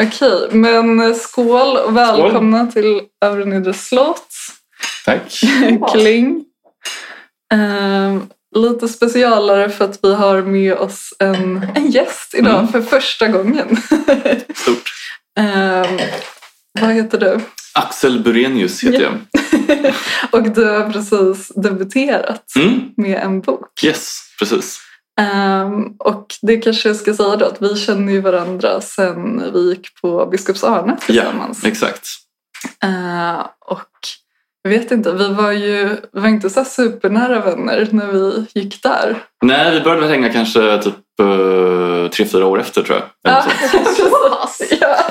Okej, men skål och välkomna till Övre Nedre Slott. Tack. Kling. Ehm, lite specialare för att vi har med oss en, en gäst idag Mm. för första gången. Stort. Ehm, vad heter du? Axel Burenius heter jag. Och du har precis debuterat Mm. med en bok. Yes, precis. Ehm, och det kanske jag ska säga då att vi känner ju varandra sen vi gick på Biskops Arne tillsammans. Ja, exakt. Eh, och jag vet inte, vi var ju vi var inte så supernära vänner när vi gick där. Nej, vi började väl hänga kanske typ uh, tre, fyra år efter tror jag. Eller,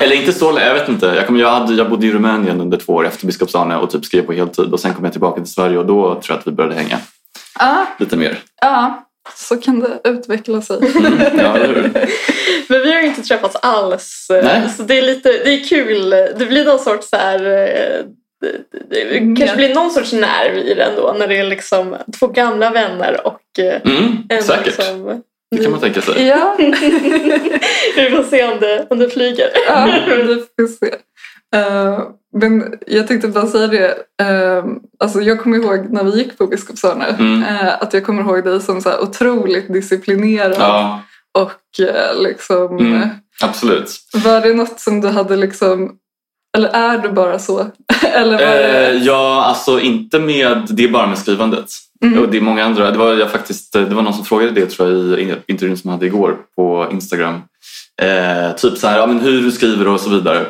Ja, inte så länge, jag vet inte. Jag, kom, jag, hade, jag bodde i Rumänien under två år efter Biskops-Arne och typ skrev på heltid. Och sen kom jag tillbaka till Sverige och då tror jag att vi började hänga Ja, lite mer. ja, så kan det utveckla sig. Mm, ja? Men vi har inte träffats alls. Nej. Så det är lite det är kul. Det blir någon sorts så här... eh, Det, det, det Mm. kanske blir någon sorts nerv i det ändå när det är liksom två gamla vänner och eh, Mm, en säkert. liksom... Det kan man tänka sig. Ja, Vi får se om det, om det flyger. ja vi får se. Eh, men jag tänkte bara säga det, eh, alltså jag kommer ihåg när vi gick på Biskops Arne, Mm. eh, att jag kommer ihåg dig som så här otroligt disciplinerad Ja, och liksom Mm. absolut. Var det något som du hade liksom... Eller är du bara så? Eller var Eh, det... ja, alltså inte med, det är bara med skrivandet. Mm. Och det är många andra, det var, jag faktiskt, det var någon som frågade det tror jag i intervjun som jag hade igår på Instagram. Eh, typ så här, ja, men hur du skriver och så vidare.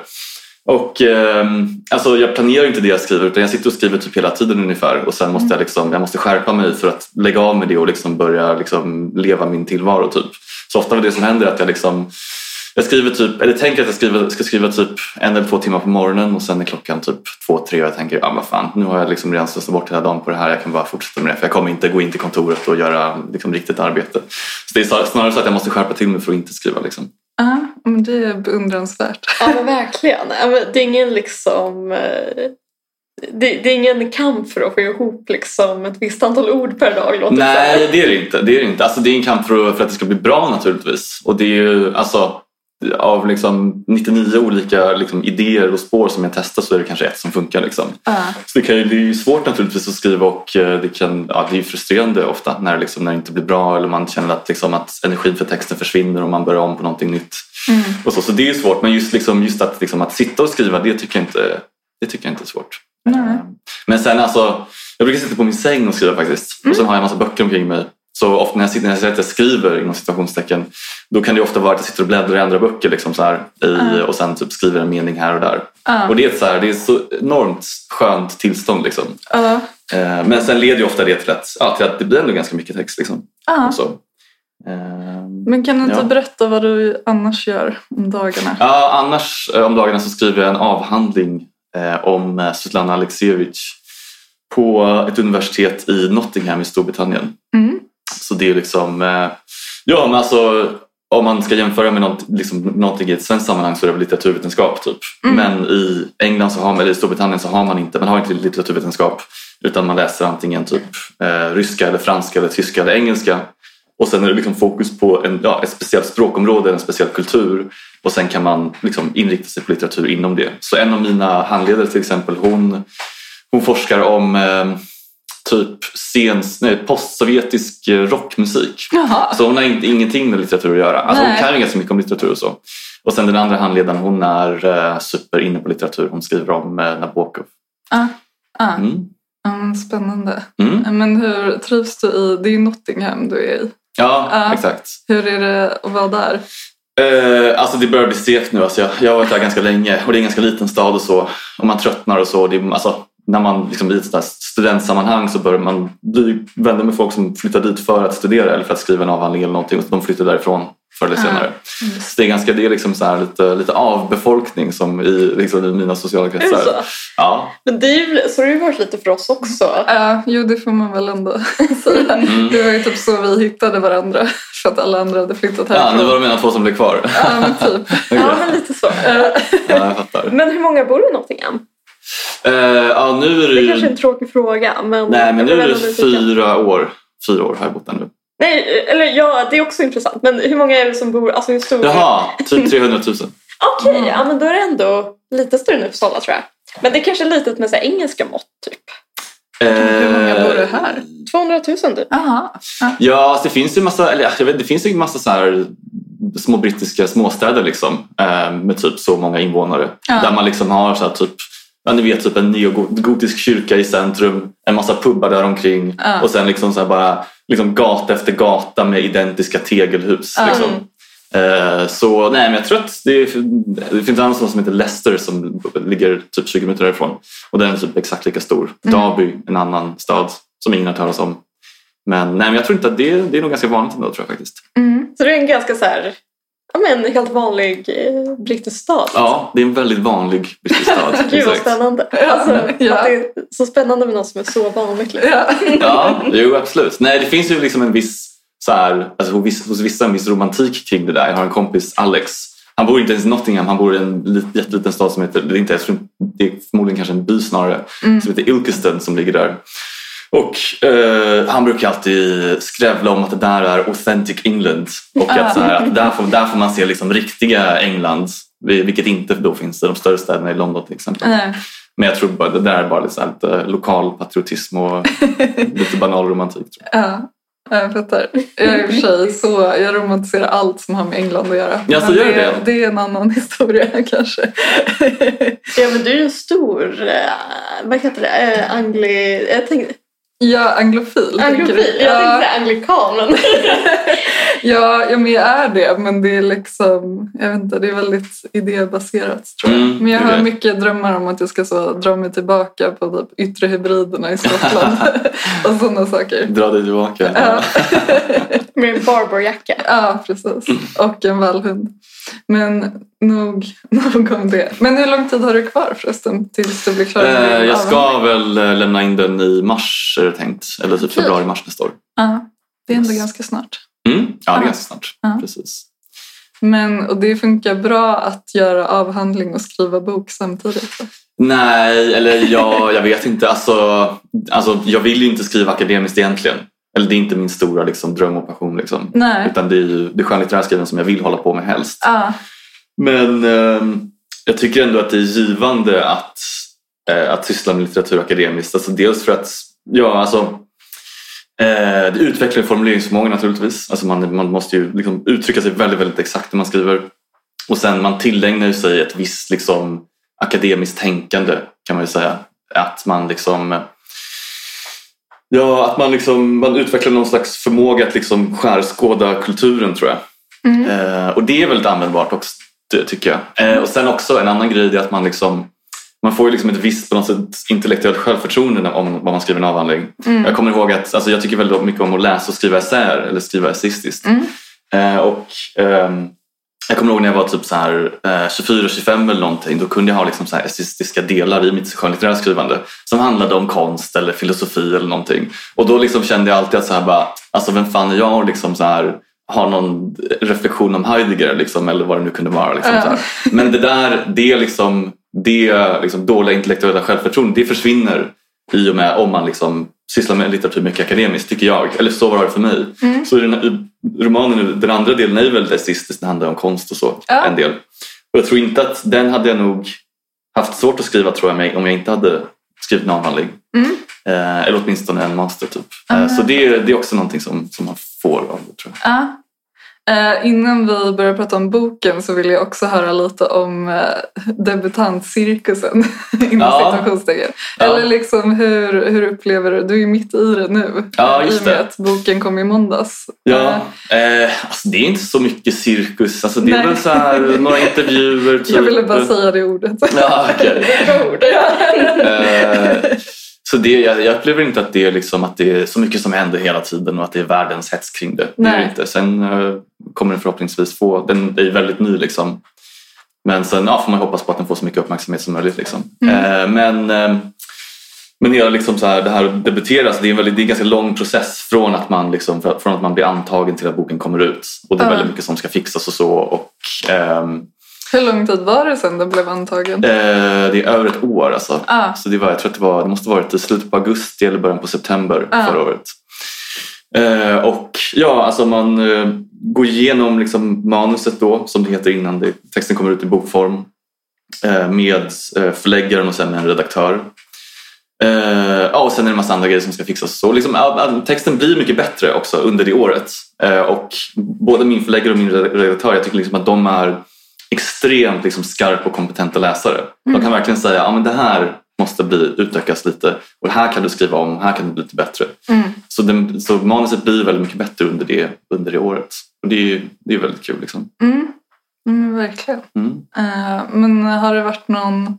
Och ehm, alltså jag planerar inte det jag skriver utan jag sitter och skriver typ hela tiden ungefär och sen måste jag, liksom, jag måste skärpa mig för att lägga av med det och liksom börja liksom leva min tillvaro typ. Så ofta är det som händer att jag liksom jag skriver typ, eller tänker att jag skriver, ska skriva typ en eller två timmar på morgonen och sen är klockan typ två, tre och jag tänker ja vad fan nu har jag liksom redan slösat bort hela dagen på det här, jag kan bara fortsätta med det för jag kommer inte gå in till kontoret och göra liksom, riktigt arbete. Så det är snar- snarare så att jag måste skärpa till mig för att inte skriva liksom. Ja, men det är beundransvärt. Ja men verkligen. Det är ingen liksom... eh, Det, det är ingen kamp för att få ihop liksom ett visst antal ord per dag. Låter det Nej det är det inte. Det är, det inte. Alltså, det är en kamp för, för att det ska bli bra naturligtvis. Och det är ju alltså av liksom 99 olika liksom, idéer och spår som jag testar så är det kanske ett som funkar. Liksom. Ja. Så det, kan det är ju svårt naturligtvis att skriva och eh, det, kan, ja, det är frustrerande ofta när, liksom, när det inte blir bra eller man känner att, liksom, att energin för texten försvinner och man börjar om på någonting nytt. Mm. Och så, så det är ju svårt men just, liksom, just att, liksom, att sitta och skriva det tycker jag inte, det tycker jag inte är svårt. Nej. Men sen alltså, jag brukar sitta på min säng och skriva faktiskt. Och sen har jag en massa böcker omkring mig. Så ofta när jag, sitter, när jag skriver inom situationstecken då kan det ofta vara att jag sitter och bläddrar i andra böcker liksom så här, i, Mm. och sen typ skriver en mening här och där. Ja. Och det är, så här, det är så enormt skönt tillstånd. Liksom. Eh, men sen leder ju ofta det till att, ja, till att det blir ändå ganska mycket text. Liksom. Så. Eh, Men kan du inte Ja. berätta vad du annars gör om dagarna? Ja, annars eh, om dagarna så skriver jag en avhandling om Svetlana Alexievich på ett universitet i Nottingham i Storbritannien. Mm. Så det är liksom, eh, ja men alltså om man ska jämföra med något, liksom, någonting i ett svenskt sammanhang så är det väl litteraturvetenskap typ. Mm. Men i England så har man, eller i Storbritannien så har man inte, man har inte litteraturvetenskap utan man läser antingen typ eh, ryska eller franska eller tyska eller engelska. Och sen är det liksom fokus på en, ja, ett speciellt språkområde, en speciell kultur och sen kan man liksom inrikta sig på litteratur inom det. Så en av mina handledare till exempel hon, hon forskar om eh, typ sens, nej, postsovjetisk eh, rockmusik. Jaha. Så hon har inte, ingenting med litteratur att göra. Alltså hon kan ju ganska mycket om litteratur och så. Och sen den andra handledaren hon är eh, super inne på litteratur. Hon skriver om eh, Nabokov. Ja. Ja. Mm. Men spännande. Mm. Men hur trivs du i... Det är ju Nottingham du är i. Ja, Ja. exakt. Hur är det att vara där? Eh, alltså det börjar bli segt nu. Alltså jag, jag har varit där ganska länge och det är en ganska liten stad och så. Och man tröttnar och så. Det alltså, när man liksom i ett studentsammanhang så börjar man bli vänner med folk som flyttar dit för att studera eller för att skriva en avhandling eller någonting och de flyttar därifrån förr eller Ja. senare. Så det är ganska det är liksom så här lite, lite avbefolkning som i, liksom i mina sociala Är det kretsar. så? Ja. Men det är ju, så har det ju varit lite för oss också. Ja, jo det får man väl ändå säga. Mm. Det var ju typ så vi hittade varandra. För att alla andra hade flyttat ja, härifrån. nu var det mina två som blev kvar. Ja, men typ. Okej. Ja, men lite så. Ja, jag fattar. Men hur många bor i Nottingham? Eh, ja, nu är det Det är ju... kanske är en tråkig fråga. Men Nej, men nu är det fyra år. Fyra år har jag bott där nu. Nej, eller ja, det är också intressant. Men hur många är det som bor? Alltså hur stor? Jaha, typ 300 000. Okej, ja men då är det ändå lite större än Uppsala tror jag. Men det är kanske litet med så här, engelska mått typ. Hur många bor det här? 200 000 typ. Jaha. Ja, alltså det finns ju massa, eller jag vet, det finns ju en massa så här små brittiska småstäder liksom, eh, med typ så många invånare. Ja. Där man liksom har så här typ, ja, ni vet typ en neogotisk kyrka i centrum, en massa pubbar där omkring Ja. och sen liksom så bara liksom gata efter gata med identiska tegelhus. Ja. Liksom. Eh, så nej, men jag tror att det, det finns en annan stad som heter Leicester som ligger typ 20 minuter därifrån. Och den är typ exakt lika stor. Mm. Derby, en annan stad som ingen har hört talas om. Men, nej, men jag tror inte att det, det är nog ganska vanligt ändå tror jag faktiskt. Mm. Så det är en ganska så här, ja men helt vanlig eh, brittisk stad. Ja, det är en väldigt vanlig brittisk stad. Gud vad exakt. spännande. Alltså, ja. att det är så spännande med något som är så vanligt. Liksom. Ja. Ja, jo absolut. Nej, det finns ju liksom en viss, så här, alltså hos, vissa, hos vissa en viss romantik kring det där. Jag har en kompis, Alex. Han bor inte ens i Nottingham, han bor i en lit- jätteliten stad som heter, det är, inte, jag tror, det är förmodligen kanske en by snarare, Mm. som heter Ilkeston som ligger där. Och eh, han brukar alltid skrävla om att det där är authentic England. Och att, så här, att där, får, där får man se liksom riktiga England. Vilket inte då finns i de större städerna i London till exempel. Nej. Men jag tror bara det där är bara här, lite lokal patriotism och lite banal romantik. Tror Ja, jag fattar. Jag är i och för sig så, jag romantiserar allt som har med England att göra. Ja, så gör det, det? det är en annan historia kanske. Ja men du är ju en stor, eh, vad heter det, eh, angli... Jag tänkte, Ja, anglofil. anglofil, jag tänkte Ja, säga anglikan men... ja, ja, men jag är det. Men det är liksom, jag vet inte, det är väldigt idébaserat tror jag. Mm, men jag har det. mycket drömmar om att jag ska så dra mig tillbaka på typ yttre hybriderna i Skottland. och sådana saker. Dra dig tillbaka. Ja. Med en barberjacka. Ja, precis. Och en vallhund. Men nog, nog om det. Men hur lång tid har du kvar förresten tills du blir klar med Eh, jag ska väl eh, lämna in den i mars är det tänkt. Eller typ februari-mars nästa år. Ja, det är ändå Yes. ganska snart. Mm? Ja, det är ganska snart. Ja. Precis. Men, och det funkar bra att göra avhandling och skriva bok samtidigt. Nej, eller ja, jag vet inte. Alltså, alltså, jag vill ju inte skriva akademiskt egentligen. Eller det är inte min stora liksom, dröm och passion. Liksom. Nej. Utan det är ju det är skönlitterära skrivandet som jag vill hålla på med helst. Ja, Men ehm, jag tycker ändå att det är givande att, eh, att syssla med litteratur akademiskt. Alltså dels för att ja, alltså, eh, det utvecklar formuleringsförmåga naturligtvis. Alltså man, man måste ju liksom uttrycka sig väldigt, väldigt exakt när man skriver. Och sen man tillägnar sig ett visst liksom, akademiskt tänkande kan man ju säga. Att man liksom Ja, att man, liksom, man utvecklar någon slags förmåga att liksom skärskåda kulturen tror jag. Mm. Eh, och det är väldigt användbart också, det tycker jag. Eh, och sen också en annan grej är att man liksom man får ju liksom ett visst på något sätt intellektuellt självförtroende om vad man skriver en avhandling. Mm. Jag kommer ihåg att alltså, jag tycker väldigt mycket om att läsa och skriva essäer eller skriva essayistiskt. Mm. Eh, och, ehm, jag kommer ihåg när jag var typ så här, eh, 24-25 eller någonting. Då kunde jag ha liksom så här essayistiska delar i mitt skönlitterära skrivande som handlade om konst eller filosofi eller någonting. Och då liksom kände jag alltid att så här bara, alltså vem fan är jag liksom så här, har någon reflektion om Heidegger liksom, eller vad det nu kunde vara. Liksom, här. Men det där, det, liksom, det liksom, dåliga intellektuella självförtroendet, det försvinner i och med om man liksom sysslar med litteratur mycket akademiskt, tycker jag. Eller så var det för mig. Mm. Så den, romanen, den andra delen är ju väldigt essayistisk, den handlar om konst och så. Ja. En del. Och jag tror inte att den hade jag nog haft svårt att skriva tror jag om jag inte hade skrivit en avhandling. Mm. Eh, eller åtminstone en master typ. Ah. Eh, så det, det är också någonting som, som man får av det tror jag. Ja. Eh, innan vi börjar prata om boken så vill jag också höra lite om eh, debutantcirkusen inom Ja. citationstecken. Ja. Eller liksom hur, hur upplever du, du är ju mitt i det nu Ja, i just och med det. att boken kom i måndags. Ja, Eh, eh, alltså det är inte så mycket cirkus. Alltså det är Nej. väl så här, några intervjuer. Typ. jag ville bara säga det ordet. Ja, okej. Det är bra ord. Eh, Så det, jag, jag upplever inte att det, är liksom, att det är så mycket som händer hela tiden och att det är världens hets kring det. det är Nej. det inte. Sen eh, kommer den förhoppningsvis få, den är väldigt ny liksom. Men sen ja, får man hoppas på att den får så mycket uppmärksamhet som möjligt. Liksom. Eh, men eh, men hela liksom så här, det här att debutera, så det är, en väldigt, det är en ganska lång process från att, man liksom, från att man blir antagen till att boken kommer ut. Och det är väldigt mycket som ska fixas och så. Och, ehm, Hur lång tid var det sedan den blev antagen? eh, det är över ett år alltså. Ah, Så det, var, jag tror att det, var, det måste varit i slutet på augusti eller början på september Ja. förra året. Eh, och ja, alltså man eh, går igenom liksom manuset då, som det heter innan det, texten kommer ut i bokform. Eh, med eh, förläggaren och sen med en redaktör. Eh, ja, och sen är det en massa andra grejer som ska fixas. Så liksom, texten blir mycket bättre också under det året. Och både min förläggare och min redaktör, jag tycker liksom att de är extremt liksom skarpa och kompetenta läsare. De kan verkligen säga att men det här måste bli, utökas lite och här kan du skriva om, här kan det bli lite bättre. mm. Så, den, så manuset blir väldigt mycket bättre under det, under det året. Och det är, det är väldigt kul. Liksom. Mm. Mm, verkligen. Mm. Eh, men har det varit någon,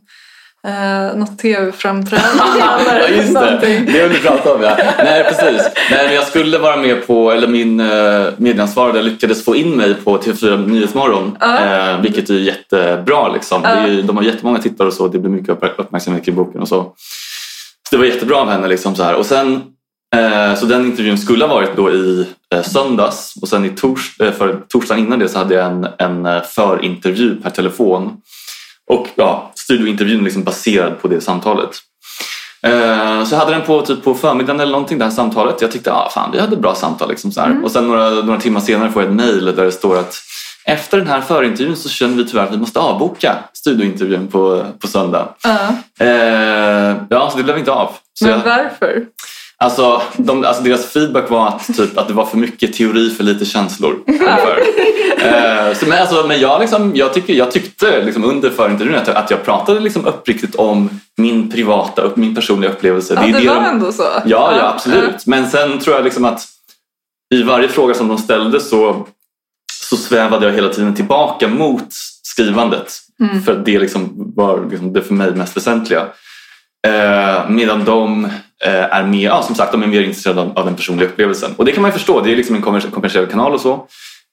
uh, något tv-framträdande Ja, eller just det. någonting? Det vill du prata om, ja. Nej, precis. Nej, men jag skulle vara med på, eller min uh, medieansvariga lyckades få in mig på TV4 Nyhetsmorgon. Ja. eh, vilket är jättebra. Liksom. Det är, de har jättemånga tittare och så. Det blir mycket upp- uppmärksamhet kring boken och så. Så det var jättebra av henne. Liksom, så här. Och sen, eh, så den intervjun skulle ha varit då i eh, söndags och sen i tors, eh, för torsdagen innan det så hade jag en, en eh, förintervju per telefon. Och ja, studiointervjun liksom baserad på det samtalet. Eh, Så jag hade den på, typ på förmiddagen eller någonting, det här samtalet. Jag tyckte, ah, fan vi hade ett bra samtal. Liksom, så här. Och sen några, några timmar senare får jag ett mejl där det står att efter den här förintervjun så känner vi tyvärr att vi måste avboka studiointervjun på, på söndag. Ja. Eh, ja, så det blev inte av. Så Men jag, varför? Alltså, de, alltså deras feedback var att, typ, att det var för mycket teori för lite känslor. Eh, så, men, alltså, men jag, liksom, jag, tycker, jag tyckte liksom, under förintervjun att, jag- att jag pratade liksom uppriktigt om min privata, upp- min personliga upplevelse. Ja, det det var de- ändå så? Ja, ja, absolut. Men sen tror jag liksom att i varje fråga som de ställde så, så svävade jag hela tiden tillbaka mot skrivandet. Mm. För det liksom var liksom det för mig mest väsentliga. Eh, medan de eh, är mer, ja, som sagt, de är mer intresserade av, av den personliga upplevelsen. Och det kan man ju förstå, det är liksom en kommers- kommersiell kanal och så.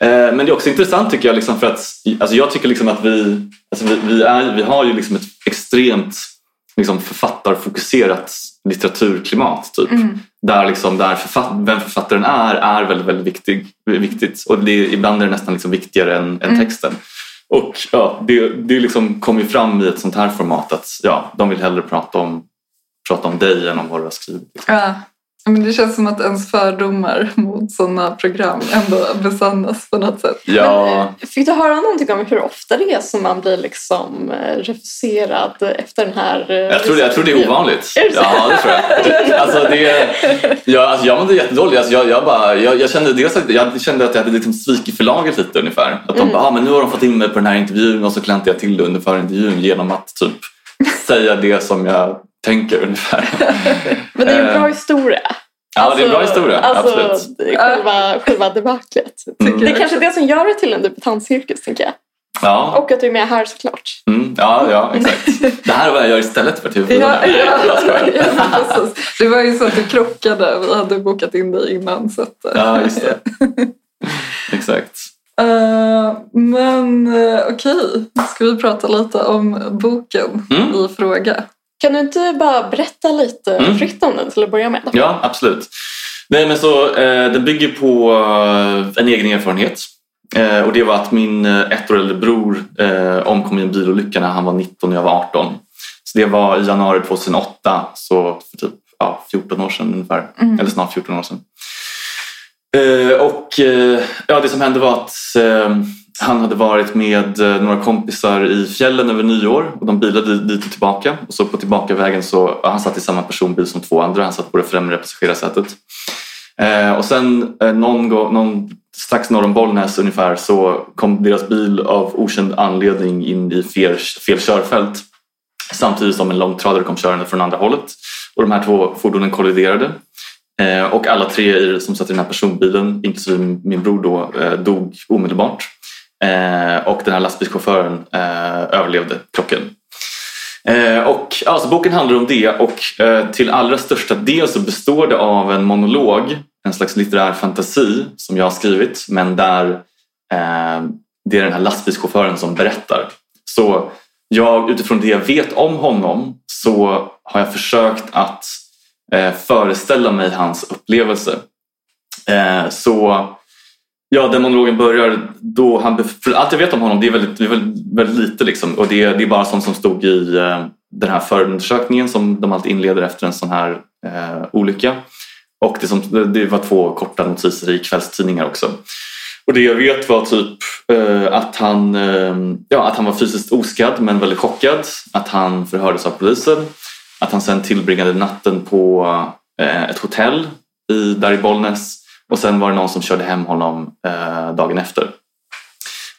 Eh, men det är också intressant tycker jag, liksom för att alltså jag tycker liksom att vi, alltså vi, vi, är, vi har ju liksom ett extremt liksom författarfokuserat litteraturklimat. Typ. Mm. Där, liksom, där författ, vem författaren är, är väldigt, väldigt viktig, viktigt. Och det, är- ibland är det nästan liksom viktigare än, än Mm. Och ja, det, det liksom kom ju fram i ett sånt här format att ja, de vill hellre prata om, prata om dig än om vad du har skrivit. Liksom. Ja. Men det känns som att ens fördomar mot sådana program ändå besannas på något sätt. Ja, Fick du höra någonting om hur ofta det är som man blir liksom eh, refuserad efter den här... eh, jag, tror det, jag tror det är ovanligt. Är det så? Ja, det tror jag. Alltså, det, jag, alltså, jag mådde jättedåligt. Alltså, jag, jag, bara, jag, jag, kände dels att, jag kände att jag hade liksom svikit förlaget lite ungefär. Att de Mm. bara, ah, men nu har de fått in mig på den här intervjun och så klantade jag till det under förintervjun genom att typ säga det som jag tänker ungefär. Men det är en bra Eh, historia. Ja, det är en bra historia. Alltså, absolut. själva, själva debaclet. Mm. Det är kanske det som gör det till en debutantcirkus, tänker jag. Ja, Och att du är med här såklart. mm, ja, ja, exakt. Det här är vad jag gör istället för TV4. Ja, ja, ja. Det var ju så att du krockade. Vi hade bokat in dig innan. Så att, eh, Ja, just det. Exakt. Eh, men uh, okej, ska vi prata lite om boken Mm. i fråga? Kan du inte bara berätta lite Mm. fritt om den till att börja med? Ja, absolut. Nej, men så, eh, den bygger på eh, en egen erfarenhet. Eh, och det var att min eh, ett år äldre bror eh, omkom i en bilolycka när han var 19 och jag var 18. Så det var i januari 2008, så för typ ja, 14 år sedan ungefär. Mm. Eller snart 14 år sedan. Eh, och ja, det som hände var att han hade varit med eh, några kompisar i fjällen över nyår och de bilade dit och tillbaka. Och så på tillbakavägen så, han satt i samma personbil som två andra, han satt på det främre passagerarsätet. Eh, och sen eh, någon, gång- någon, strax norr om Bollnäs ungefär så kom deras bil av okänd anledning in i fel, fel körfält. Samtidigt som en långtradare kom körande från andra hållet. Och de här två fordonen kolliderade. Eh, och alla tre som satt i den här personbilen, inklusive min bror då, eh, dog omedelbart. Eh, och den här lastbilschauffören eh, överlevde krocken. Eh, och, alltså, boken handlar om det och eh, till allra största del så består det av en monolog, en slags litterär fantasi som jag har skrivit men där eh, det är den här lastbilschauffören som berättar. Så jag, utifrån det jag vet om honom så har jag försökt att eh, föreställa mig hans upplevelse. Eh, så Ja, den monologen börjar då han... För allt jag vet om honom det är väldigt, väldigt, väldigt lite liksom. Och det, det är bara sånt som stod i eh, den här förundersökningen som de alltid inleder efter en sån här eh, olycka. Och det, som, det var två korta notiser i kvällstidningar också. Och det jag vet var typ eh, att, han, eh, ja, att han var fysiskt oskadd men väldigt chockad. Att han förhördes av polisen. Att han sen tillbringade natten på eh, ett hotell i, där i Bollnäs och sen var det någon som körde hem honom eh, dagen efter.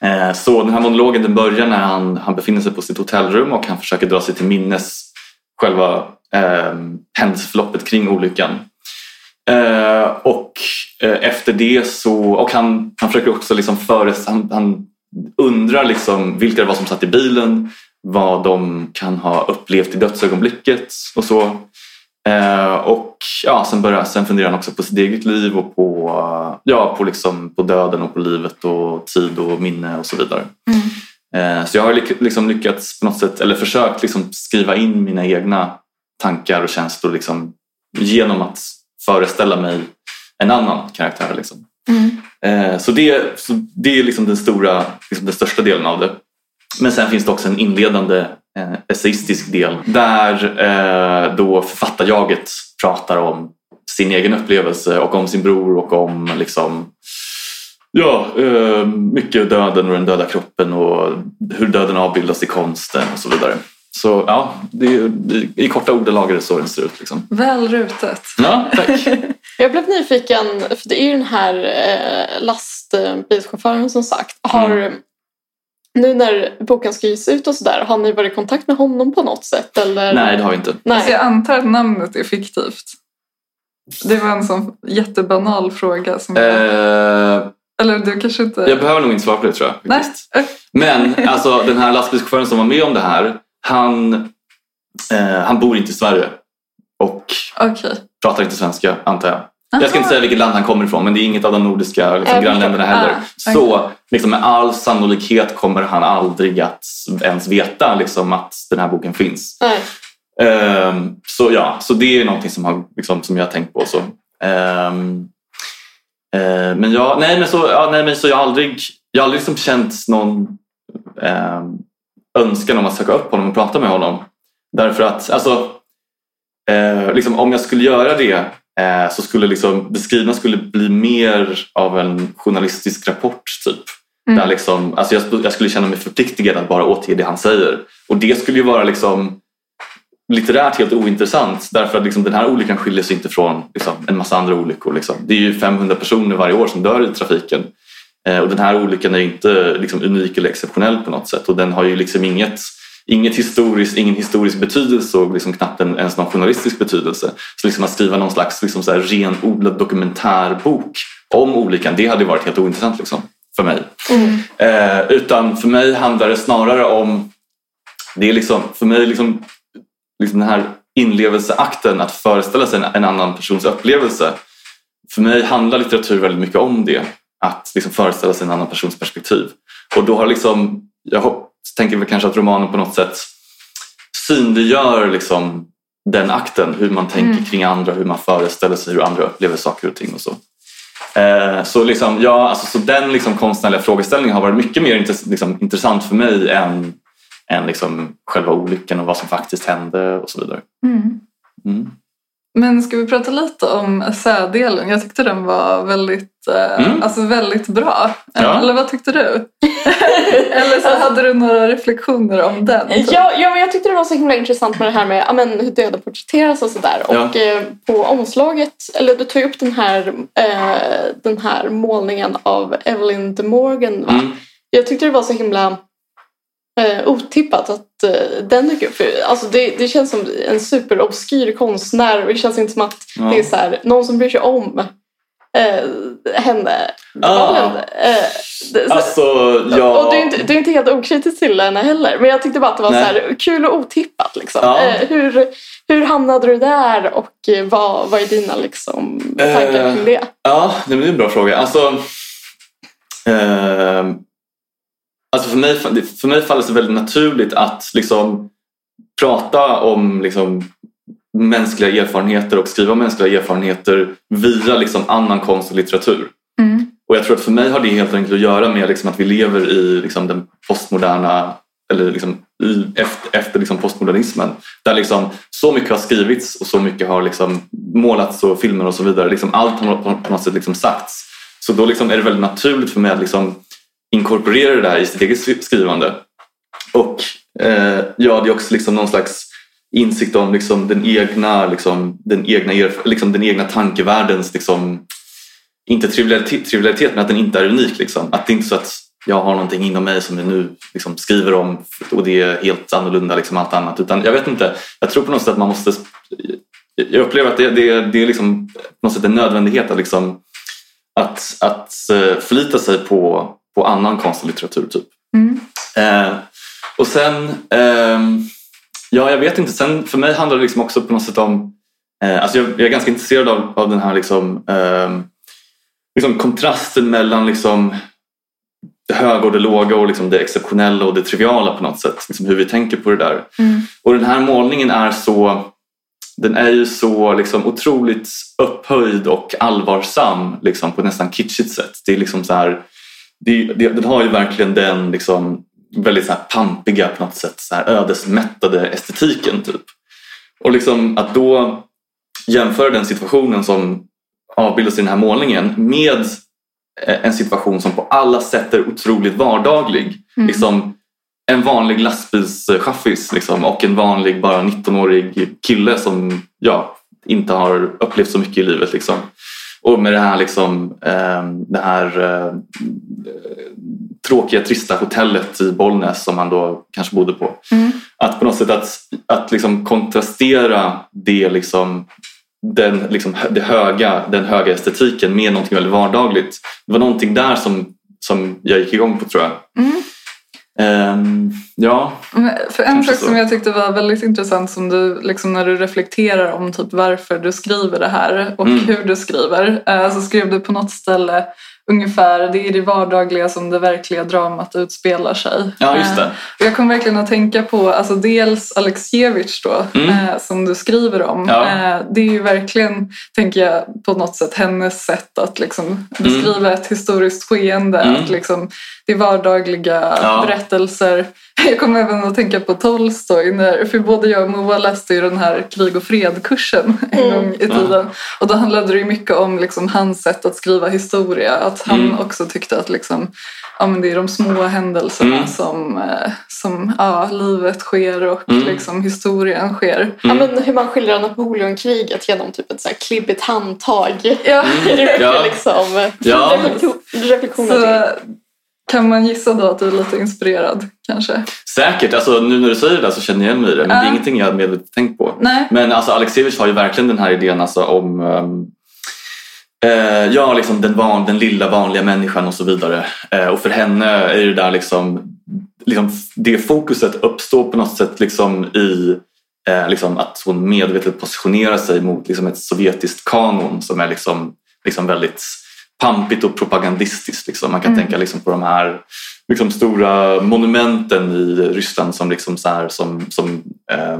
Eh, så den här monologen den börjar när han, han befinner sig på sitt hotellrum och han försöker dra sig till minnes själva eh, händelseförloppet kring olyckan. Eh, och eh, efter det så, och han, han försöker också liksom föres, han, han undrar liksom vilka det var som satt i bilen, vad de kan ha upplevt i dödsögonblicket och så. Eh, och ja, sen, börjar, sen funderar han också på sitt eget liv och på, ja, på, liksom, på döden och på livet och tid och minne och så vidare. Mm. Eh, så jag har liksom lyckats på något sätt, eller försökt liksom skriva in mina egna tankar och känslor liksom, genom att föreställa mig en annan karaktär. Liksom. Mm. Eh, så, det, så det är liksom den, stora, liksom den största delen av det. Men sen finns det också en inledande eh, essayistisk del där eh, då författarjaget pratar om sin egen upplevelse och om sin bror och om liksom, ja, eh, mycket döden och den döda kroppen och hur döden avbildas i konsten och så vidare. Så ja, det är, i korta ordalag är det så den ser ut. Liksom. Väl rutet. Ja, tack. Jag blev nyfiken, för det är ju den här eh, lastbilschauffören som sagt. Har, Mm. Nu när boken ska ges ut och sådär, har ni varit i kontakt med honom på något sätt? Eller? Nej, det har vi inte. Så Nej. jag antar att namnet är fiktivt. Det var en sån jättebanal fråga. Som Eh, eller du kanske inte... jag behöver nog inte svara på det tror jag. Men alltså, den här lastbilschauffören som var med om det här, han, eh, han bor inte i Sverige och Okej. pratar inte svenska antar jag. Jag ska inte Aha. säga vilket land han kommer ifrån men det är inget av de nordiska liksom, Jag grannländerna heller. Ah, Så liksom, med all sannolikhet kommer han aldrig att ens veta liksom, att den här boken finns. Ehm, så ja, så det är någonting som, har, liksom, som jag har tänkt på. Så. Ehm, eh, men ja, nej men så, ja, nej, men så jag har aldrig, jag har aldrig liksom känt någon ehm, önskan om att söka upp honom och prata med honom. Därför att alltså, eh, liksom, om jag skulle göra det eh, så skulle liksom, det skrivna skulle bli mer av en journalistisk rapport typ. Mm. Där liksom, alltså jag, jag skulle känna mig förpliktigad att bara återge det han säger. Och det skulle ju vara liksom litterärt helt ointressant därför att liksom den här olyckan skiljer sig inte från liksom, en massa andra olyckor. Liksom. Det är ju 500 personer varje år som dör i trafiken. Eh, och den här olyckan är ju inte liksom, unik eller exceptionell på något sätt och den har ju liksom inget, inget historiskt, ingen historisk betydelse och liksom knappt en, ens någon journalistisk betydelse. Så liksom att skriva någon slags liksom, så här, renodlad dokumentärbok om olyckan, det hade varit helt ointressant liksom, för mig. Mm. Eh, utan för mig handlar det snarare om, det är liksom, för mig liksom, liksom den här inlevelseakten att föreställa sig en, en annan persons upplevelse. För mig handlar litteratur väldigt mycket om det. Att liksom föreställa sig en annan persons perspektiv. Och då har liksom, jag hop- tänker väl kanske att romanen på något sätt synliggör liksom den akten. Hur man tänker Mm. kring andra, hur man föreställer sig hur andra upplever saker och ting och så. Eh, Så, liksom, ja, alltså, så den liksom konstnärliga frågeställningen har varit mycket mer intress- liksom, intressant för mig än, än liksom själva olyckan och vad som faktiskt hände och så vidare. Mm. Mm. Men ska vi prata lite om essädelen? Jag tyckte den var väldigt, eh, Mm. alltså väldigt bra. Ja. Eller vad tyckte du? Eller så hade du några reflektioner om den? typ? Ja, ja, men jag tyckte det var så himla intressant med det här med ja, men, hur döda porträtteras och sådär. Ja. Och eh, på omslaget, eller du tar ju upp den här, eh, den här målningen av Evelyn de Morgan va? Mm. Jag tyckte det var så himla eh, otippat att eh, den dök upp. För, Alltså det, det känns som en superobskyr konstnär och det känns inte som att Ja. det är så här, någon som bryr sig om eh, henne. Ah. Eh, Alltså, ja. Och du är, inte, du är inte helt okritisk till henne heller. Men jag tyckte bara att det var Nej. så här, kul och otippat. Liksom. Ja. Eh, hur, hur hamnade du där och eh, vad, vad är dina liksom, tankar Eh, kring det? Ja, det är en bra fråga. Alltså, ehm, alltså för, mig, för mig faller det sig väldigt naturligt att liksom prata om liksom mänskliga erfarenheter och skriva mänskliga erfarenheter via liksom annan konst och litteratur. Mm. Och jag tror att för mig har det helt enkelt att göra med liksom att vi lever i liksom den postmoderna eller liksom i, efter, efter liksom postmodernismen. Där liksom så mycket har skrivits och så mycket har liksom målats och filmer och så vidare. Liksom allt har på något sätt liksom sagts. Så då liksom är det väldigt naturligt för mig att liksom inkorporera det där i sitt eget skrivande. Och eh, ja, det är också liksom någon slags insikt om liksom den egna, liksom, den egna, liksom den egna tankevärldens liksom, inte trivialitet, trivialitet men att den inte är unik. Liksom. Att det är inte så att jag har någonting inom mig som jag nu liksom skriver om och det är helt annorlunda liksom allt annat. Utan jag vet inte, jag tror på något sätt att man måste... Jag upplever att det, det, det är liksom på något sätt en nödvändighet att, liksom, att, att eh, förlita sig på, på annan konst och litteratur. Typ. Mm. Eh, och sen, ehm, ja jag vet inte, sen för mig handlar det liksom också på något sätt om, eh, alltså jag, jag är ganska intresserad av, av den här liksom, ehm, liksom kontrasten mellan liksom det höga och det låga och liksom det exceptionella och det triviala på något sätt. Liksom hur vi tänker på det där. Mm. Och den här målningen är så den är ju så liksom otroligt upphöjd och allvarsam liksom, på ett nästan kitschigt sätt. Det är liksom så här, det, det, den har ju verkligen den liksom, väldigt så här pampiga, på något sätt så här ödesmättade estetiken. Typ. Och liksom att då jämföra den situationen som avbildas i den här målningen med eh, en situation som på alla sätt är otroligt vardaglig. Mm. Liksom, en vanlig lastbilschaffis liksom, och en vanlig bara 19-årig kille som ja, inte har upplevt så mycket i livet. Liksom. Och med det här, liksom, eh, det här eh, tråkiga, trista hotellet i Bollnäs som han då kanske bodde på. Mm. Att på något sätt att, att liksom kontrastera det, liksom, den, liksom, det höga, den höga estetiken med någonting väldigt vardagligt. Det var någonting där som, som jag gick igång på tror jag. Mm. Ehm, ja, För en sak som jag tyckte var väldigt intressant som du, liksom när du reflekterar om typ varför du skriver det här och Mm. hur du skriver eh, så skrev du på något ställe ungefär det är det vardagliga som det verkliga dramat utspelar sig. ja just Eh, det. och jag kom verkligen att tänka på alltså dels Alexievich då, Mm. eh, som du skriver om. Ja. Eh, det är ju verkligen, tänker jag, på något sätt hennes sätt att liksom beskriva ett historiskt skeende. Mm. Att liksom, det är vardagliga Ja. berättelser. Jag kommer även att tänka på Tolstoj, när, för både jag och Moa läste ju den här krig och fred-kursen en Mm. gång i tiden. Och då handlade det ju mycket om liksom hans sätt att skriva historia. Att han Mm. också tyckte att liksom, ja, men det är de små händelserna Mm. som, eh, som ja, livet sker och Mm. liksom, historien sker. Ja, men hur man skildrar Napoleonkriget genom typ ett så här klibbigt handtag. Ja. Mycket Ja. liksom Ja. reflektion- reflektioner Så? Kan man gissa då att du är lite inspirerad kanske? Säkert, alltså, nu när du säger det så känner jag igen mig i det. Men det är ingenting jag hade medvetet tänkt på. Nej. Men alltså, Alexievich har ju verkligen den här idén alltså, om ehm, eh, ja, liksom den, van, den lilla vanliga människan och så vidare. Eh, och för henne är det där liksom, liksom det fokuset uppstår på något sätt liksom i eh, liksom att hon medvetet positionerar sig mot liksom ett sovjetiskt kanon som är liksom, liksom väldigt pampigt och propagandistiskt. Liksom. Man kan Mm. tänka liksom på de här liksom stora monumenten i Ryssland som, liksom så här, som, som eh,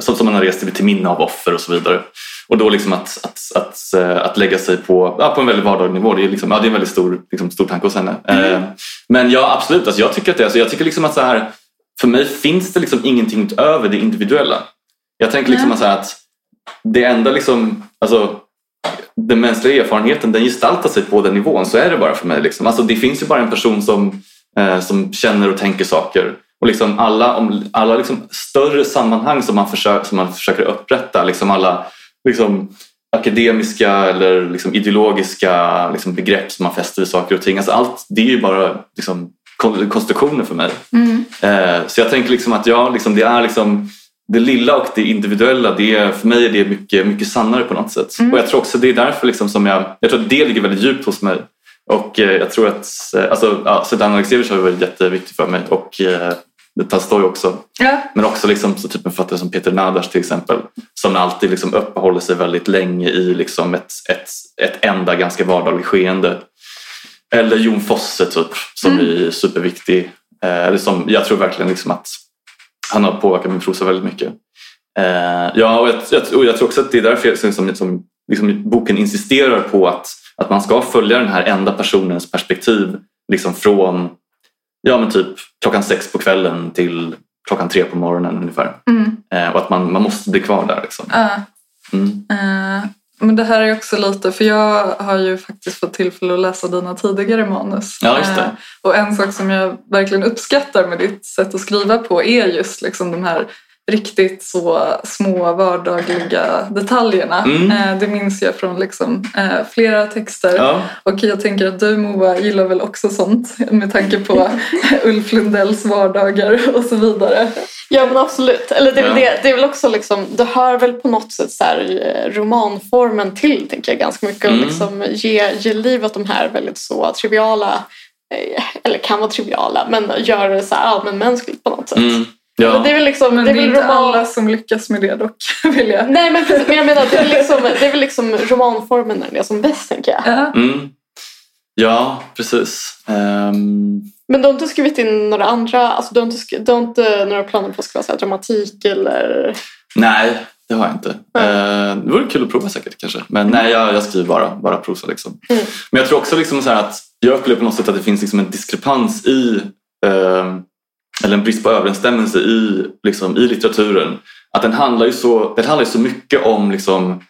som, som man har rest till, minne av offer och så vidare. Och då liksom att, att, att, eh, att lägga sig på, ja, på en väldigt vardaglig nivå, det är, liksom, ja, det är en väldigt stor, liksom, stor tanke hos henne. Eh, Men ja, absolut, alltså, jag tycker att det, alltså, jag tycker liksom att så här, för mig finns det liksom ingenting utöver det individuella. Jag tänker liksom Nej. att, så här, att det enda liksom, alltså, den mänskliga erfarenheten den gestaltar sig på den nivån, så är det bara för mig. Liksom. Alltså, det finns ju bara en person som, eh, som känner och tänker saker. Och liksom alla, om, alla liksom större sammanhang som man, försöker, som man försöker upprätta, liksom alla liksom, akademiska eller liksom ideologiska liksom begrepp som man fäster vid saker och ting. Alltså allt det är ju bara liksom, kon- konstruktioner för mig. Mm. Eh, så jag tänker liksom att ja, liksom, det är liksom det lilla och det individuella, det är, för mig är det mycket, mycket sannare på något sätt. Mm. Och jag tror också det är därför liksom som jag, jag tror att det ligger väldigt djupt hos mig. Och eh, jag tror att, eh, alltså, ja, Svetlana har varit jätteviktig för mig och eh, Tolstoj också. Ja. Men också liksom, så typ en författare som Peter Nadas till exempel. Som alltid liksom uppehåller sig väldigt länge i liksom ett, ett, ett enda ganska vardagligt skeende. Eller Jon Fosse typ, som är superviktig. Eh, eller som, jag tror verkligen liksom att han har påverkat min prosa väldigt mycket. Eh, ja, och jag, jag, och jag tror också att det är därför jag, som, som, liksom, boken insisterar på att, att man ska följa den här enda personens perspektiv liksom från ja, men typ klockan sex på kvällen till klockan tre på morgonen ungefär. Mm. Eh, och att man, man måste bli kvar där. Liksom. Ja. Mm. Eh, men det här är också lite, för jag har ju faktiskt fått tillfälle att läsa dina tidigare manus. Ja, just det. Eh, och en sak som jag verkligen uppskattar med ditt sätt att skriva på är just liksom de här riktigt så små vardagliga detaljerna. Mm. Eh, det minns jag från liksom, eh, flera texter. Ja. Och jag tänker att du Moa gillar väl också sånt med tanke på Ulf Lundells vardagar och så vidare. Ja men absolut. Eller det är, väl Ja. det, det är väl också liksom, det hör väl på något sätt så här, eh, romanformen till tänker jag ganska mycket. Och Mm. liksom ge, ge liv åt de här väldigt så triviala, eller kan vara triviala, men gör det så här allmänmänskligt på något sätt. Mm. Ja. det är väl liksom, Men det är väl inte roman... alla som lyckas med det dock, vill jag. Nej men, men jag menar det är, väl liksom, det är väl liksom romanformen när det är som bäst tänker jag. Ja. Mm. ja, precis. Ehm, Men du har inte skrivit in några andra, alltså du har inte, du har inte några planer på att skriva så här dramatik eller? nej, det har jag inte. Eh, det vore kul att prova säkert kanske. Men nej, jag, jag skriver bara, bara prosa. Liksom. Mm. Men jag tror också liksom så här att jag upplever på något sätt att det finns liksom en diskrepans i ehm, eller en brist på överensstämmelse i, liksom, i litteraturen. Att den handlar ju så, den handlar ju så mycket om liksom,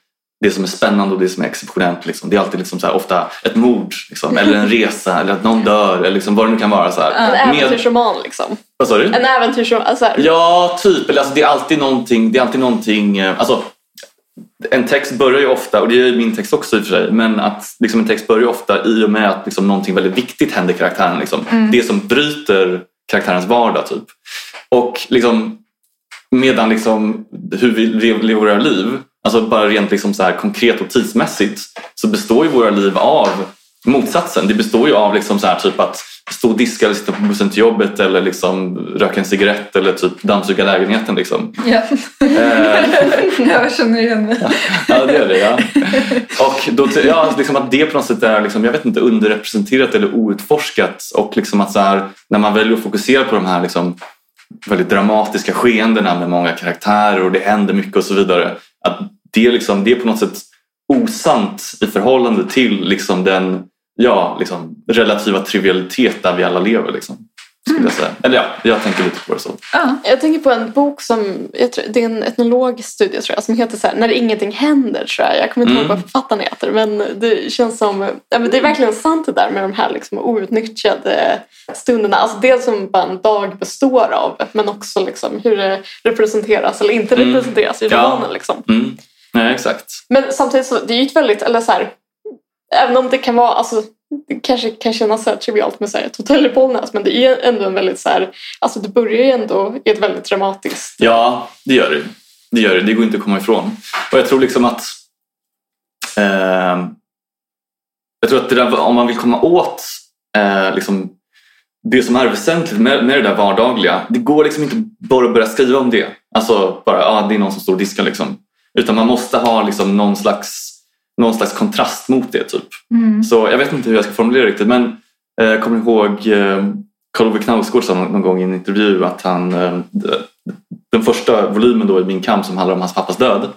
det som är spännande och det som är exceptionellt. Liksom. Det är alltid liksom så här, ofta ett mord liksom, eller en resa eller att någon dör eller liksom, vad det nu kan vara. Så här. En äventyrsroman liksom. vad sa du? En äventyrsroman. Alltså Ja, typ. Eller, alltså, det är alltid någonting. Det är alltid någonting eh, alltså, en text börjar ju ofta, och det är ju min text också i och för sig, men att liksom, en text börjar ju ofta i och med att liksom, någonting väldigt viktigt händer karaktären. Liksom. Det som bryter karaktärens vardag. Typ. Och liksom, medan liksom, hur vi lever våra liv, alltså bara rent liksom, så här, konkret och tidsmässigt, så består ju våra liv av motsatsen. Det består ju av liksom, så här, typ att stå och diska eller sitta på bussen till jobbet eller liksom, röka en cigarett eller typ dammsuga lägenheten. Liksom. Ja. Eh, jag känner igen mig. Ja, det är det. Ja. Och då, ja, liksom att det på något sätt är liksom, jag vet inte, underrepresenterat eller outforskat. Och liksom att så här, när man väljer att fokusera på de här liksom, väldigt dramatiska skeendena med många karaktärer och det händer mycket och så vidare. Att det, liksom, det är på något sätt osant i förhållande till liksom, den ja, liksom, relativa trivialitet där vi alla lever. Liksom, skulle jag säga. Eller ja, jag tänker lite på det så. Ja. Jag tänker på en bok som, jag tror, det är en etnologisk studie tror jag, som heter så här, När ingenting händer tror jag. Jag kommer inte ihåg Mm. vad författaren heter men det känns som, ja, men det är verkligen sant det där med de här liksom outnyttjade stunderna. Alltså det som bara en dag består av men också liksom hur det representeras eller inte Mm. representeras i Ja. romanen. Liksom. Mm. Nej, exakt. Men samtidigt så, det är ju ett väldigt, eller så här, även om det kan vara, alltså det kanske kan kännas så här trivialt med så här, ett hotell i Bollnäs men det är ändå en väldigt så här, alltså det börjar ju ändå i ett väldigt dramatiskt Ja, det gör det. Det gör det. Det går inte att komma ifrån. Och jag tror liksom att eh, jag tror att det där, om man vill komma åt eh, liksom, det som är väsentligt med, med det där vardagliga. Det går liksom inte bara att börja skriva om det. Alltså bara, ja det är någon som står och diskar liksom. Utan man måste ha liksom någon slags, någon slags kontrast mot det typ. Mm. Så jag vet inte hur jag ska formulera det riktigt men eh, kommer ihåg eh, Karl Ove Knausgård sa någon gång i en intervju att han eh, den första volymen då i Min kamp som handlar om hans pappas död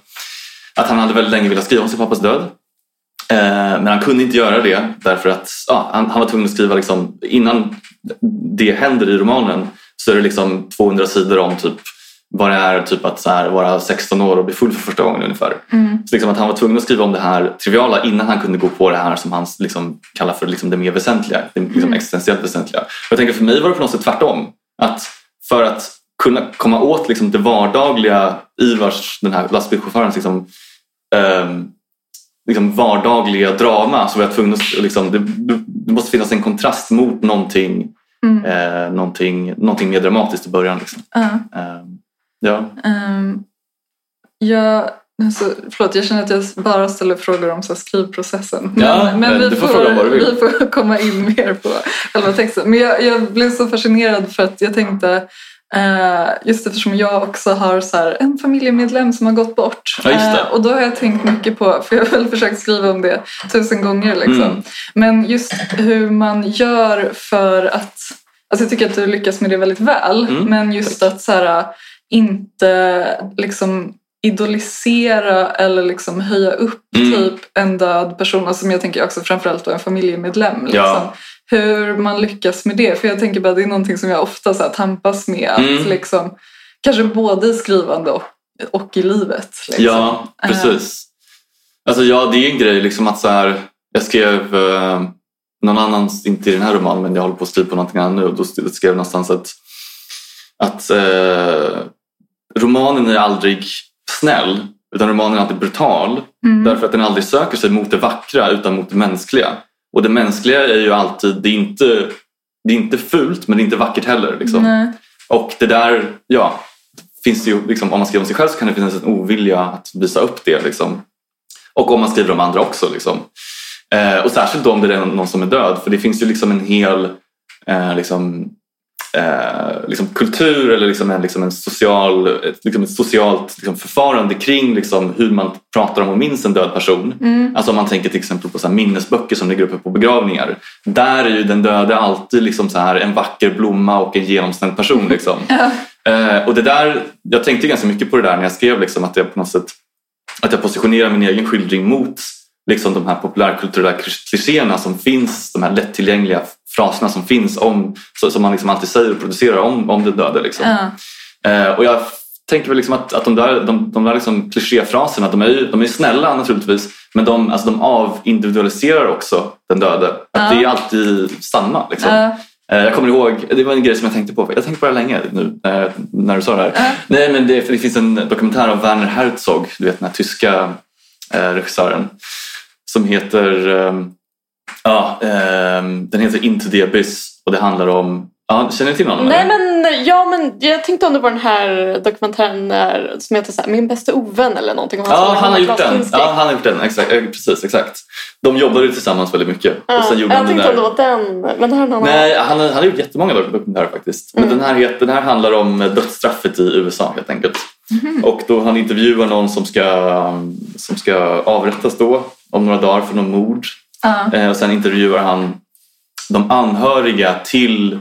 att han hade väldigt länge velat skriva om sin pappas död men han kunde inte göra det därför att ja, han, han var tvungen att skriva liksom, innan det händer i romanen så är det liksom 200 sidor om typ vad det är typ att så här, vara 16 år och bli full för första gången ungefär. Mm. Så liksom att han var tvungen att skriva om det här triviala innan han kunde gå på det här som han liksom kallar för liksom det mer väsentliga, det liksom existentiellt väsentliga. Och jag tänker för mig var det på något sätt tvärtom. Att för att kunna komma åt liksom det vardagliga i vars den här lastbilschaufförens liksom, ehm, liksom vardagliga drama så var jag tvungen att liksom, det, det måste finnas en kontrast mot någonting, Mm. eh, någonting, någonting mer dramatiskt i början. Liksom. Ja. Ehm, Ja. Um, jag, alltså, förlåt, jag känner att jag bara ställer frågor om så skrivprocessen. Men, Ja, men men vi, du får får, vi får komma in mer på själva texten. Men jag, jag blev så fascinerad för att jag tänkte eh, just eftersom jag också har så här, en familjemedlem som har gått bort. Ja. Eh, och då har jag tänkt mycket på, för jag har väl försökt skriva om det tusen gånger. Liksom. Mm. Men just hur man gör för att Alltså jag tycker att du lyckas med det väldigt väl. Mm, Men just att så här, inte liksom idolisera eller liksom höja upp Mm. typ en död person. Alltså, som jag tänker också framförallt en familjemedlem. Liksom. Ja. Hur man lyckas med det. För jag tänker bara det är någonting som jag ofta så här, tampas med. Att Mm. liksom, kanske både i skrivande och, och i livet. Liksom. Ja, precis. Alltså ja, det är en grej liksom att så här, jag skrev eh, någon annan, inte i den här romanen men jag håller på att skriva på någonting annat nu och då skrev jag någonstans att, att eh, romanen är aldrig snäll utan romanen är alltid brutal Mm. därför att den aldrig söker sig mot det vackra utan mot det mänskliga. Och det mänskliga är ju alltid, det är inte, det är inte fult men det är inte vackert heller. Liksom. Och det där, ja, finns ju, liksom, om man skriver om sig själv så kan det finnas en ovilja att visa upp det. Liksom. Och om man skriver om andra också. Liksom. Eh, och särskilt då om det är någon som är död. För det finns ju liksom en hel eh, liksom, eh, liksom kultur eller liksom en, liksom en social, ett, liksom ett socialt liksom förfarande kring liksom hur man pratar om och minns en död person. Mm. Alltså om man tänker till exempel på så minnesböcker som ligger uppe på begravningar. Där är ju den döde alltid liksom så här en vacker blomma och en genomsnädd person. Liksom. Ja. Eh, och det där, jag tänkte ganska mycket på det där när jag skrev liksom, att jag på något sätt att jag positionerar min egen skildring mot liksom, de här populärkulturella klichéerna som finns, de här lättillgängliga fraserna som finns om, som man liksom alltid säger och producerar om, om den döde. Liksom. Eh, och jag tänker väl liksom att, att de där, de, de där liksom klichéfraserna, de är ju de är snälla naturligtvis, men de, alltså de avindividualiserar också den döde. Att Ja. Det är alltid samma. Liksom. Eh, Jag kommer ihåg, det var en grej som jag tänkte på. Jag har tänkt på det länge nu eh, när du sa det här. Ja. Nej, men det, det finns en dokumentär av Werner Herzog, du vet den här tyska regissören som heter eh, ja, eh, den heter Into the Abyss och det handlar om ja, Känner ni till honom? Nej eller? men, ja, men jag tänkte om det var den här dokumentären där, som heter så här, Min bästa ovän eller någonting. om Ja, som han har gjort den. Ja, han har gjort den. Exakt, eh, precis, exakt. De jobbade ju tillsammans väldigt mycket. Ja, och sen gjorde jag tänkte där. om det var den. Men det här är någon. Nej, han, har- han har gjort jättemånga dok- dokumentärer faktiskt. Men Mm. den, här den här handlar om dödsstraffet i USA helt enkelt. Mhm. Och då han intervjuar någon som ska, som ska avrättas då om några dagar för någon mord. Eh, och sen intervjuar han de anhöriga till